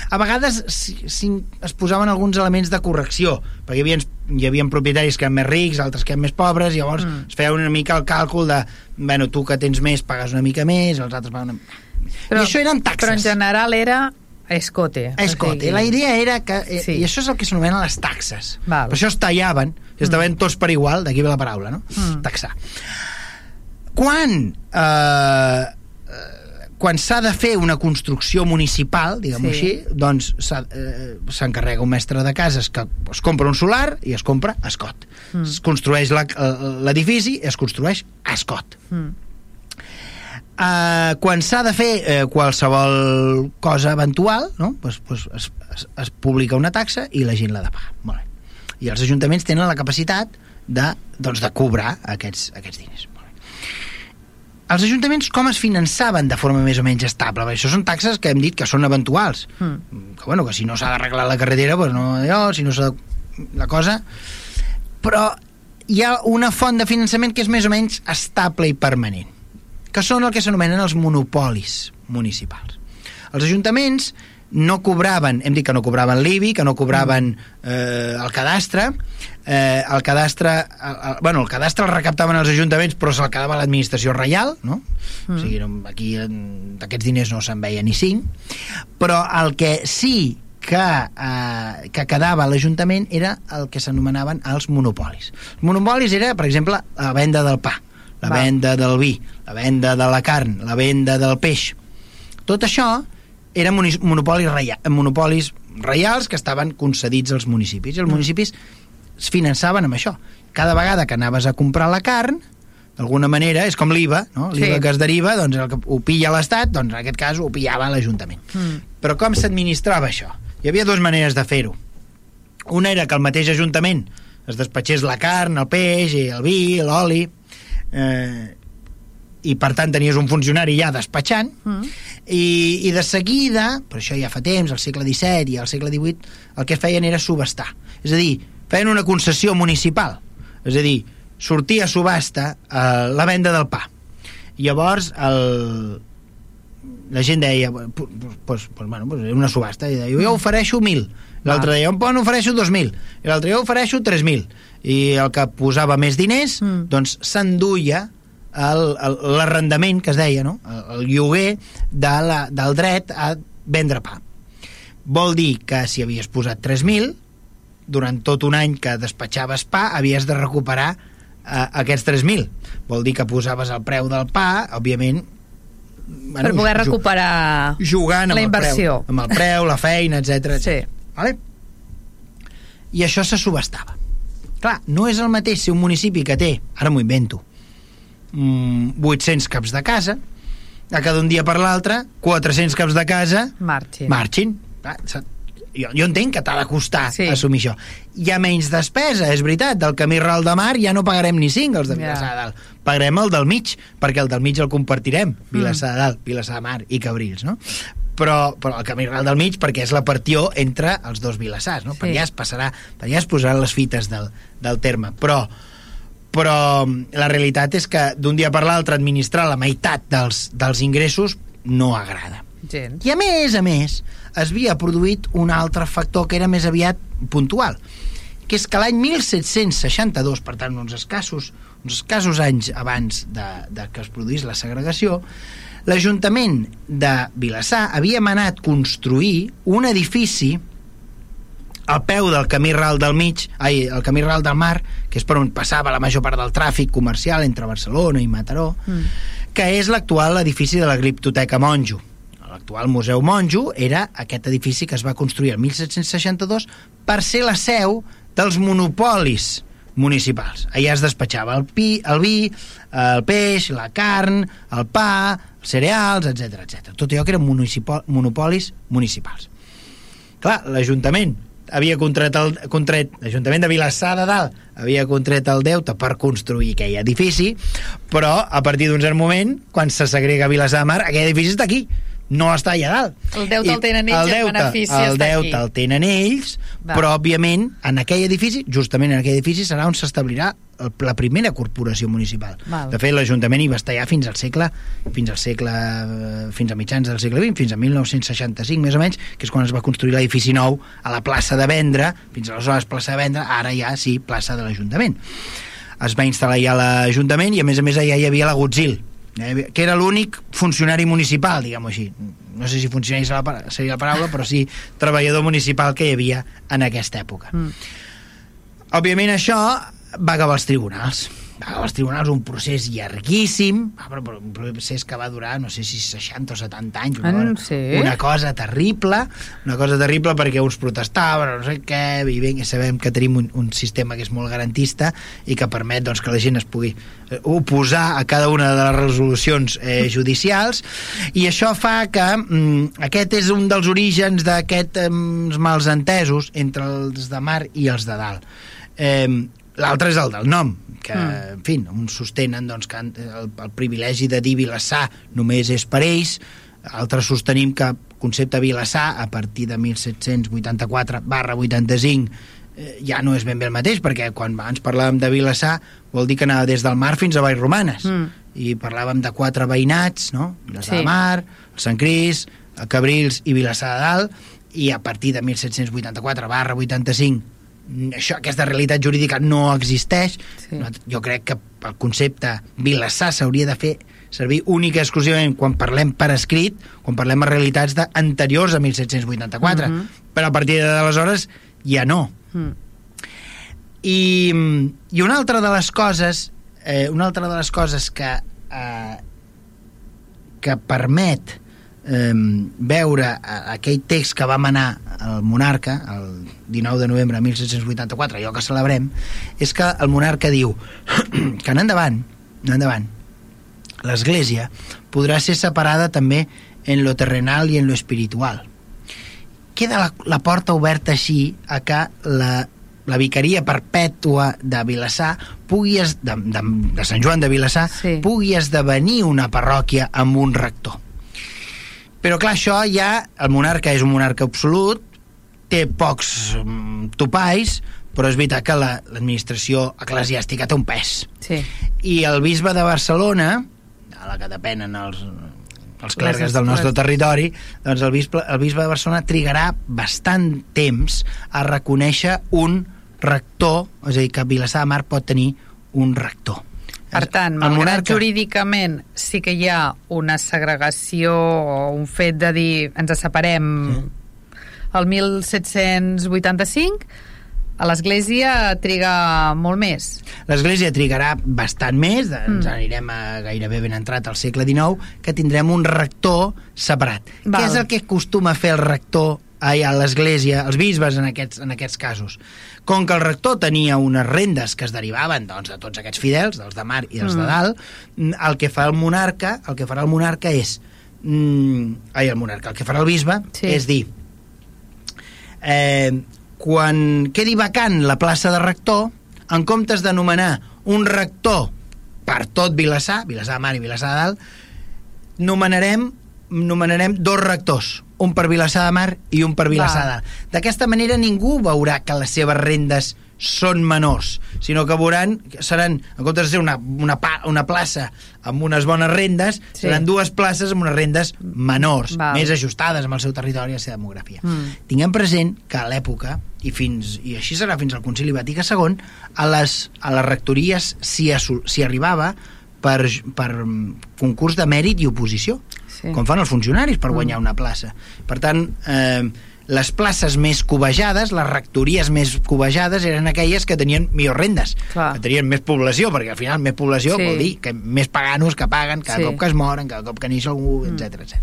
A vegades si, si es posaven alguns elements de correcció, perquè hi havia, hi havia propietaris que eren més rics, altres que eren més pobres, i llavors Mm. es feia una mica el càlcul de, bueno, tu que tens més pagues una mica més, els altres paguen una... I això eren taxes. Però en general era escote. Escote, O sigui, la idea era que... Eh, Sí. I això és el que s'anomenen les taxes. Val. Per això es tallaven, i estaven tots per igual, d'aquí ve la paraula, no? Mm. Taxar. Quan... Eh, eh, quan s'ha de fer una construcció municipal, diguem-ho Sí. així, doncs eh, s'encarrega un mestre de cases que es compra un solar i es compra a escot. Mm. Es construeix l'edifici i es construeix a escot. Mm. Uh, quan s'ha de fer uh, qualsevol cosa eventual no? pues, pues es, es, es publica una taxa i la gent l'ha de pagar Molt bé. i els ajuntaments tenen la capacitat de, doncs, de cobrar aquests, aquests diners Molt bé. els ajuntaments com es finançaven de forma més o menys estable? Perquè això són taxes que hem dit que són eventuals Mm. que, bueno, que si no s'ha d'arreglar la carretera pues no, allò, si no s'ha de... la cosa però hi ha una font de finançament que és més o menys estable i permanent que són el que s'anomenen els monopolis municipals. Els ajuntaments no cobraven, hem dit que no cobraven l'IBI, que no cobraven eh, el cadastre, eh, el cadastre, el, el, bueno, el cadastre el recaptaven els ajuntaments però se'l quedava l'administració reial, no? Mm. O sigui, aquí d'aquests diners no se'n veia ni cinc, però el que sí que, eh, que quedava a l'Ajuntament era el que s'anomenaven els monopolis. Els monopolis era, per exemple, la venda del pa, la Va. venda del vi, la venda de la carn, la venda del peix. Tot això eren monopolis, reia, monopolis reials que estaven concedits als municipis. I els municipis es finançaven amb això. Cada vegada que anaves a comprar la carn, d'alguna manera, és com l'IVA, no? l'IVA Sí. que es deriva, doncs el que ho pilla l'Estat, doncs en aquest cas ho pillava l'Ajuntament. Mm. Però com s'administrava això? Hi havia dues maneres de fer-ho. Una era que el mateix Ajuntament es despatxés la carn, el peix, i el vi, l'oli, eh, i per tant tenies un funcionari ja despatxant, Mm. i, i de seguida, per això ja fa temps, al segle XVII i al segle XVIII, el que feien era subestar. És a dir, feien una concessió municipal. És a dir, sortia a subhasta eh, la venda del pa. Llavors el, la gent deia pues, pues, pues, bueno, pues, una subhasta i deia, jo ofereixo 1.000 l'altre deia, on ofereixo 2.000 i l'altre jo ofereixo 3.000 i el que posava més diners Mm. doncs s'enduia l'arrendament que es deia no? el, el lloguer de la, del dret a vendre pa vol dir que si havies posat 3.000 durant tot un any que despatxaves pa havies de recuperar eh, aquests 3.000 vol dir que posaves el preu del pa òbviament per poder recuperar jugant amb la el inversió. preu, amb el preu, la feina, etc. Sí. Vale? I això se subestava. Clar, no és el mateix ser un municipi que té, ara m'ho invento, mm, 800 caps de casa, a cada un dia per l'altre, 400 caps de casa Marxin. marxin. S'ha- jo, jo entenc que t'ha de costar Sí. assumir això. Hi ha menys despesa, és veritat. Del camí ral de mar ja no pagarem ni 5, els de. Vilassar de Dalt. Pagarem el del mig, perquè el del mig el compartirem. Mm. Vilassar de Dalt, Vilassar de Mar i Cabrils, no? Però, però el camí ral del mig perquè és la partió entre els dos Vilassars, no? Per Sí. allà es passarà, per allà es posaran les fites del, del terme. Però, però la realitat és que d'un dia per l'altre administrar la meitat dels, dels ingressos no agrada. Gens. I a més a més, es havia produït un altre factor que era més aviat puntual, que és que l'any 1762, per tant, uns escassos, uns escassos anys abans de, de que es produís la segregació, l'Ajuntament de Vilassar havia manat construir un edifici al peu del camí ral del mig, ai, el camí ral del mar, que és per on passava la major part del tràfic comercial entre Barcelona i Mataró, Mm. que és l'actual edifici de la Criptoteca Monjo. L'actual Museu Monjo era aquest edifici que es va construir el 1762 per ser la seu dels monopolis municipals. Allà es despatxava el, pi, el vi, el peix, la carn, el pa, els cereals, etc etc. Tot allò que eren monopolis municipals. Clar, l'Ajuntament havia contret el, contret, l'Ajuntament de Vilassar de Dalt havia contret el deute per construir aquell edifici, però a partir d'un cert moment, quan se segrega Vilassar de Mar, aquell edifici està aquí, no està allà dalt. El deute el tenen ells el i el deute, benefici el està deute aquí. el tenen ells, Va. però òbviament en aquell edifici, justament en aquell edifici serà on s'establirà la primera corporació municipal. Val. De fet, l'Ajuntament hi va estar ja fins al segle fins al segle fins a mitjans del segle XX, fins a 1965 més o menys, que és quan es va construir l'edifici nou a la plaça de Vendre, fins aleshores plaça de Vendre, ara ja sí, plaça de l'Ajuntament. Es va instal·lar ja l'Ajuntament i a més a més allà hi havia la Gutzil, eh, que era l'únic funcionari municipal, diguem-ho així. No sé si funcionari seria la, paraula, però sí treballador municipal que hi havia en aquesta època. Mm. Òbviament això va acabar als tribunals. Als tribunals un procés llarguíssim, ah, un procés que va durar, no sé si 60 o 70 anys, una, Ah, cosa, sí? una cosa terrible, una cosa terrible perquè uns protestaven, no sé què, i bé, sabem que tenim un, un sistema que és molt garantista i que permet doncs, que la gent es pugui eh, oposar a cada una de les resolucions eh, judicials, i això fa que mm, aquest és un dels orígens d'aquests eh, mals entesos entre els de mar i els de dalt. Eh, L'altre és el del nom, que, Mm. en fi, uns sostenen doncs, que el, el privilegi de dir Vilassar només és per ells, altres sostenim que el concepte Vilassar, a partir de 1784 barra 85, eh, ja no és ben bé el mateix, perquè quan abans parlàvem de Vilassar vol dir que anava des del mar fins a Vallromanes, Mm. i parlàvem de quatre veïnats, no? Vilassar Sí. de Mar, el Sant Cris, el Cabrils i Vilassar de Dalt, i a partir de 1784 barra 85 mm, això, aquesta realitat jurídica no existeix Sí. no, jo crec que el concepte Vilassar s'hauria de fer servir única i exclusivament quan parlem per escrit, quan parlem de realitats anteriors a 1784 Mhm. però a partir d'aleshores ja no Mm. i, i una altra de les coses eh, una altra de les coses que, eh, que permet eh, veure aquell text que va manar el monarca el 19 de novembre de 1784, allò que celebrem, és que el monarca diu que en endavant, en endavant, l'Església podrà ser separada també en lo terrenal i en lo espiritual. Queda la, la porta oberta així a que la, la vicaria perpètua de Vilassar pugui es, de, de, de Sant Joan de Vilassar Sí. pugui esdevenir una parròquia amb un rector. Però clar, això ja, el monarca és un monarca absolut, té pocs mm, topalls, però és veritat que la- l'administració eclesiàstica té un pes. Sí. I el bisbe de Barcelona, a la que depenen els, els clergues del nostre territori, doncs el bisbe, el bisbe de Barcelona trigarà bastant temps a reconèixer un rector, és a dir, que Vilassar de Mar pot tenir un rector. Per tant, malgrat monarca- jurídicament sí que hi ha una segregació o un fet de dir ens separem el 1785, a l'Església triga molt més. L'Església trigarà bastant més, ens Mm. anirem a gairebé ben entrat al segle XIX, que tindrem un rector separat. Val. Què és el que acostuma a fer el rector ai, a l'Església, els bisbes en aquests, en aquests casos? Com que el rector tenia unes rendes que es derivaven doncs, de tots aquests fidels, dels de mar i dels Mm. de dalt, mm, el que fa el monarca, el que farà el monarca és mm, ai, el monarca, el que farà el bisbe Sí. és dir eh, quan quedi vacant la plaça de rector, en comptes d'anomenar un rector per tot Vilassar, Vilassar de Mar i Vilassar de Dalt, nomenarem, nomenarem dos rectors, un per Vilassar de Mar i un per Vilassar de Va. Dalt. D'aquesta manera ningú veurà que les seves rendes són menors, sinó que veuran, seran, en comptes de ser una, una, pa, una plaça amb unes bones rendes, Sí. seran dues places amb unes rendes menors, Val. més ajustades amb el seu territori i la seva demografia. Mm. Tinguem present que a l'època, i, fins, i així serà fins al Concili Vaticà II, a les, a les rectories s'hi s'hi arribava per, per mm, concurs de mèrit i oposició, Sí. com fan els funcionaris per Mm. guanyar una plaça. Per tant, eh, les places més cobejades, les rectories més cobejades eren aquelles que tenien millors rendes, Clar. que tenien més població, perquè al final més població Sí. vol dir que més paganos que paguen cada Sí. cop que es moren, cada cop que neix algú, etc etc.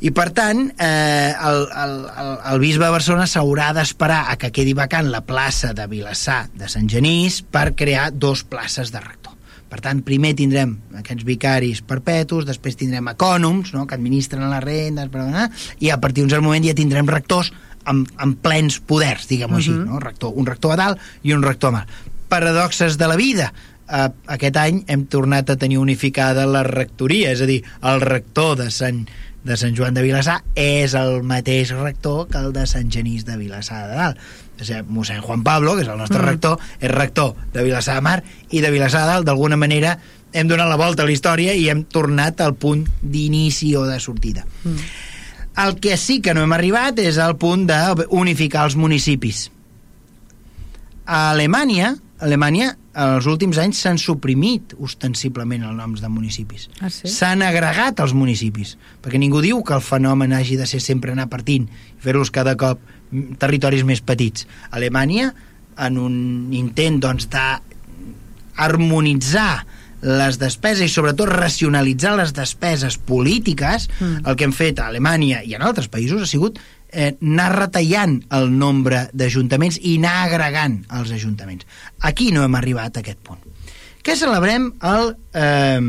I per tant, eh, el, el, el, el bisbe de Barcelona s'haurà d'esperar a que quedi vacant la plaça de Vilassar de Sant Genís per crear dos places de rector. Per tant, primer tindrem aquests vicaris perpetus, després tindrem ecònoms, no?, que administren les rendes, bla, bla, i a partir d'un cert moment ja tindrem rectors amb, amb plens poders, diguem-ho així, Mhm. no? rector, un rector a dalt i un rector a mar. Paradoxes de la vida. Uh, aquest any hem tornat a tenir unificada la rectoria, és a dir, el rector de Sant, de Sant Joan de Vilassar és el mateix rector que el de Sant Genís de Vilassar de Dalt. Dir, mossèn Juan Pablo, que és el nostre Mm. rector, és rector de Vilassar de Mar i de Vilassar de Dalt, d'alguna manera hem donat la volta a la història i hem tornat al punt d'inici o de sortida. Mm. El que sí que no hem arribat és al punt d'unificar els municipis. A Alemanya, Alemanya els últims anys s'han suprimit ostensiblement els noms de municipis. Ah, sí? S'han agregat els municipis, perquè ningú diu que el fenomen hagi de ser sempre anar partint i fer-los cada cop territoris més petits. Alemanya, en un intent doncs, de harmonitzar les despeses i sobretot racionalitzar les despeses polítiques, Mm. el que hem fet a Alemanya i en altres països ha sigut eh, anar retallant el nombre d'ajuntaments i anar agregant els ajuntaments. Aquí no hem arribat a aquest punt. Què celebrem el, eh,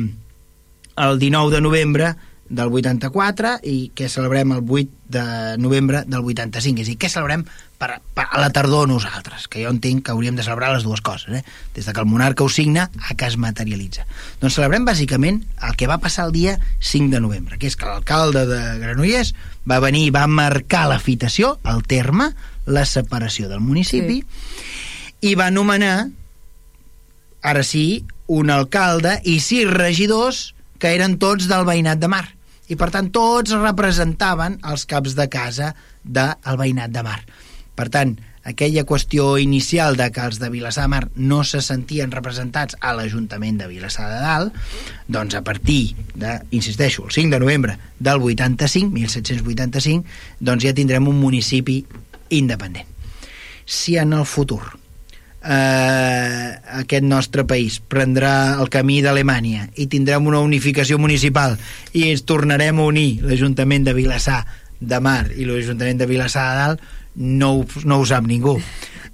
el 19 de novembre del 84 i què celebrem el 8 de novembre del 85. És a dir, què celebrem per, per a la tardor nosaltres, que jo entenc que hauríem de celebrar les dues coses, eh? des de que el monarca ho signa a que es materialitza. Doncs celebrem bàsicament el que va passar el dia 5 de novembre, que és que l'alcalde de Granollers va venir i va marcar la fitació, el terme, la separació del municipi, sí. i va nomenar ara sí, un alcalde i sis regidors que eren tots del veïnat de mar. I, per tant, tots representaven els caps de casa del veïnat de mar. Per tant, aquella qüestió inicial de que els de Vilassar de Mar no se sentien representats a l'Ajuntament de Vilassar de Dalt, doncs a partir de, insisteixo, el 5 de novembre del 85, 1785, doncs ja tindrem un municipi independent. Si en el futur eh, aquest nostre país. Prendrà el camí d'Alemanya i tindrem una unificació municipal. I ens tornarem a unir. l'Ajuntament de Vilassar de Mar i l'Ajuntament de Vilassar de Dalt no ho, no ho sap ningú.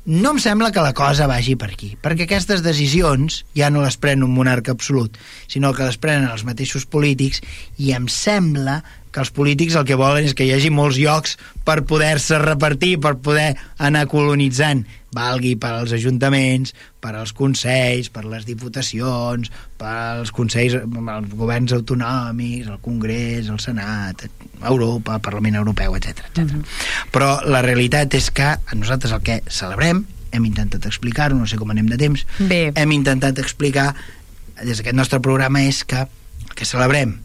No em sembla que la cosa vagi per aquí, perquè aquestes decisions ja no les pren un monarca absolut, sinó que les prenen els mateixos polítics, i em sembla que els polítics el que volen és que hi hagi molts llocs per poder-se repartir, per poder anar colonitzant, valgui per als ajuntaments, per als consells, per les diputacions, per als consells, els governs autonòmics, el Congrés, el Senat, Europa, el Parlament Europeu, etc etc. Mm -hmm. Però la realitat és que nosaltres el que celebrem, hem intentat explicar-ho, no sé com anem de temps, Bé. hem intentat explicar des d'aquest nostre programa és que el que celebrem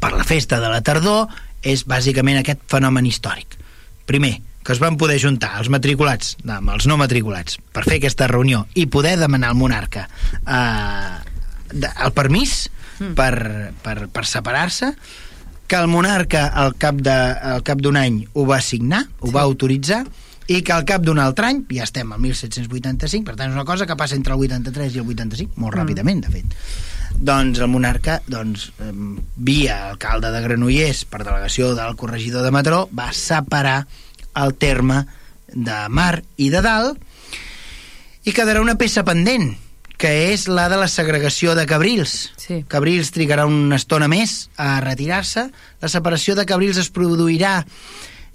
per la festa de la tardor és bàsicament aquest fenomen històric. Primer, que es van poder juntar els matriculats amb els no matriculats per fer aquesta reunió i poder demanar al monarca eh, el permís mm. per, per, per separar-se que el monarca al cap de, al cap d'un any ho va signar, ho sí. va autoritzar i que al cap d'un altre any, ja estem al 1785, per tant és una cosa que passa entre el 83 i el 85, molt mm. ràpidament, de fet. Doncs el monarca, doncs, via alcalde de Granollers per delegació del corregidor de Matró, va separar el terme de Mar i de Dalt i quedarà una peça pendent, que és la de la segregació de Cabrils. Sí. Cabrils trigarà una estona més a retirar-se. La separació de Cabrils es produirà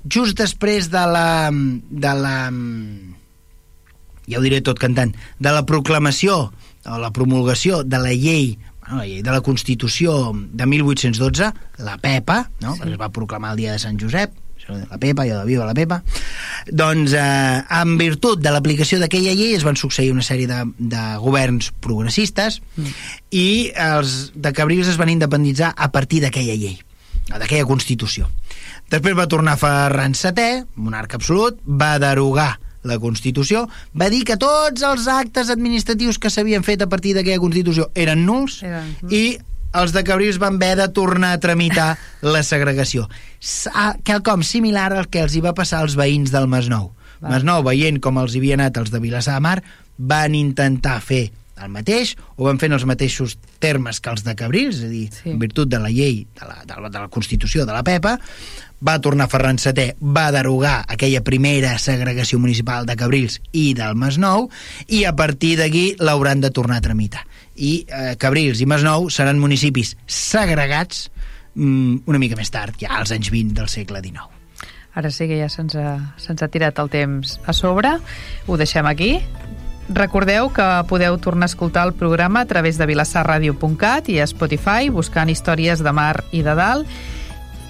just després de la, de la ja ho diré tot cantant de la proclamació o la promulgació de la llei bueno, la llei de la Constitució de 1812 la PEPA, no? Sí. es va proclamar el dia de Sant Josep la Pepa, jo de viva la Pepa doncs eh, en virtut de l'aplicació d'aquella llei es van succeir una sèrie de, de governs progressistes mm. i els de Cabrils es van independitzar a partir d'aquella llei d'aquella Constitució Després va tornar Ferran VII, monarca absolut, va derogar la Constitució, va dir que tots els actes administratius que s'havien fet a partir d'aquella Constitució eren nuls Eren. i els de Cabrils van haver de tornar a tramitar la segregació. Sa- Quelcom similar al que els hi va passar als veïns del Masnou. Va. Masnou, veient com els hi havia anat els de Vilassar de Mar, van intentar fer el mateix, ho van fer en els mateixos termes que els de Cabrils, és a dir, Sí. en virtut de la llei, de la, de la, de la Constitució de la PEPA, va tornar Ferran VII, va derogar aquella primera segregació municipal de Cabrils i del Masnou, i a partir d'aquí l'hauran de tornar a tramitar. I eh, Cabrils i Masnou seran municipis segregats mm, una mica més tard, ja als anys 20 del segle XIX. Ara sí que ja se'ns ha, se'ns ha tirat el temps a sobre. Ho deixem aquí. Recordeu que podeu tornar a escoltar el programa a través de vilassarradio.cat i a Spotify buscant històries de mar i de dalt.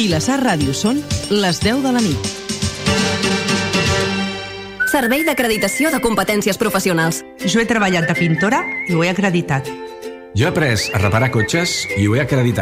Vilassar Ràdio són les 10 de la nit. Servei d'acreditació de competències professionals. Jo he treballat de pintora i ho he acreditat. Jo he après a reparar cotxes i ho he acreditat.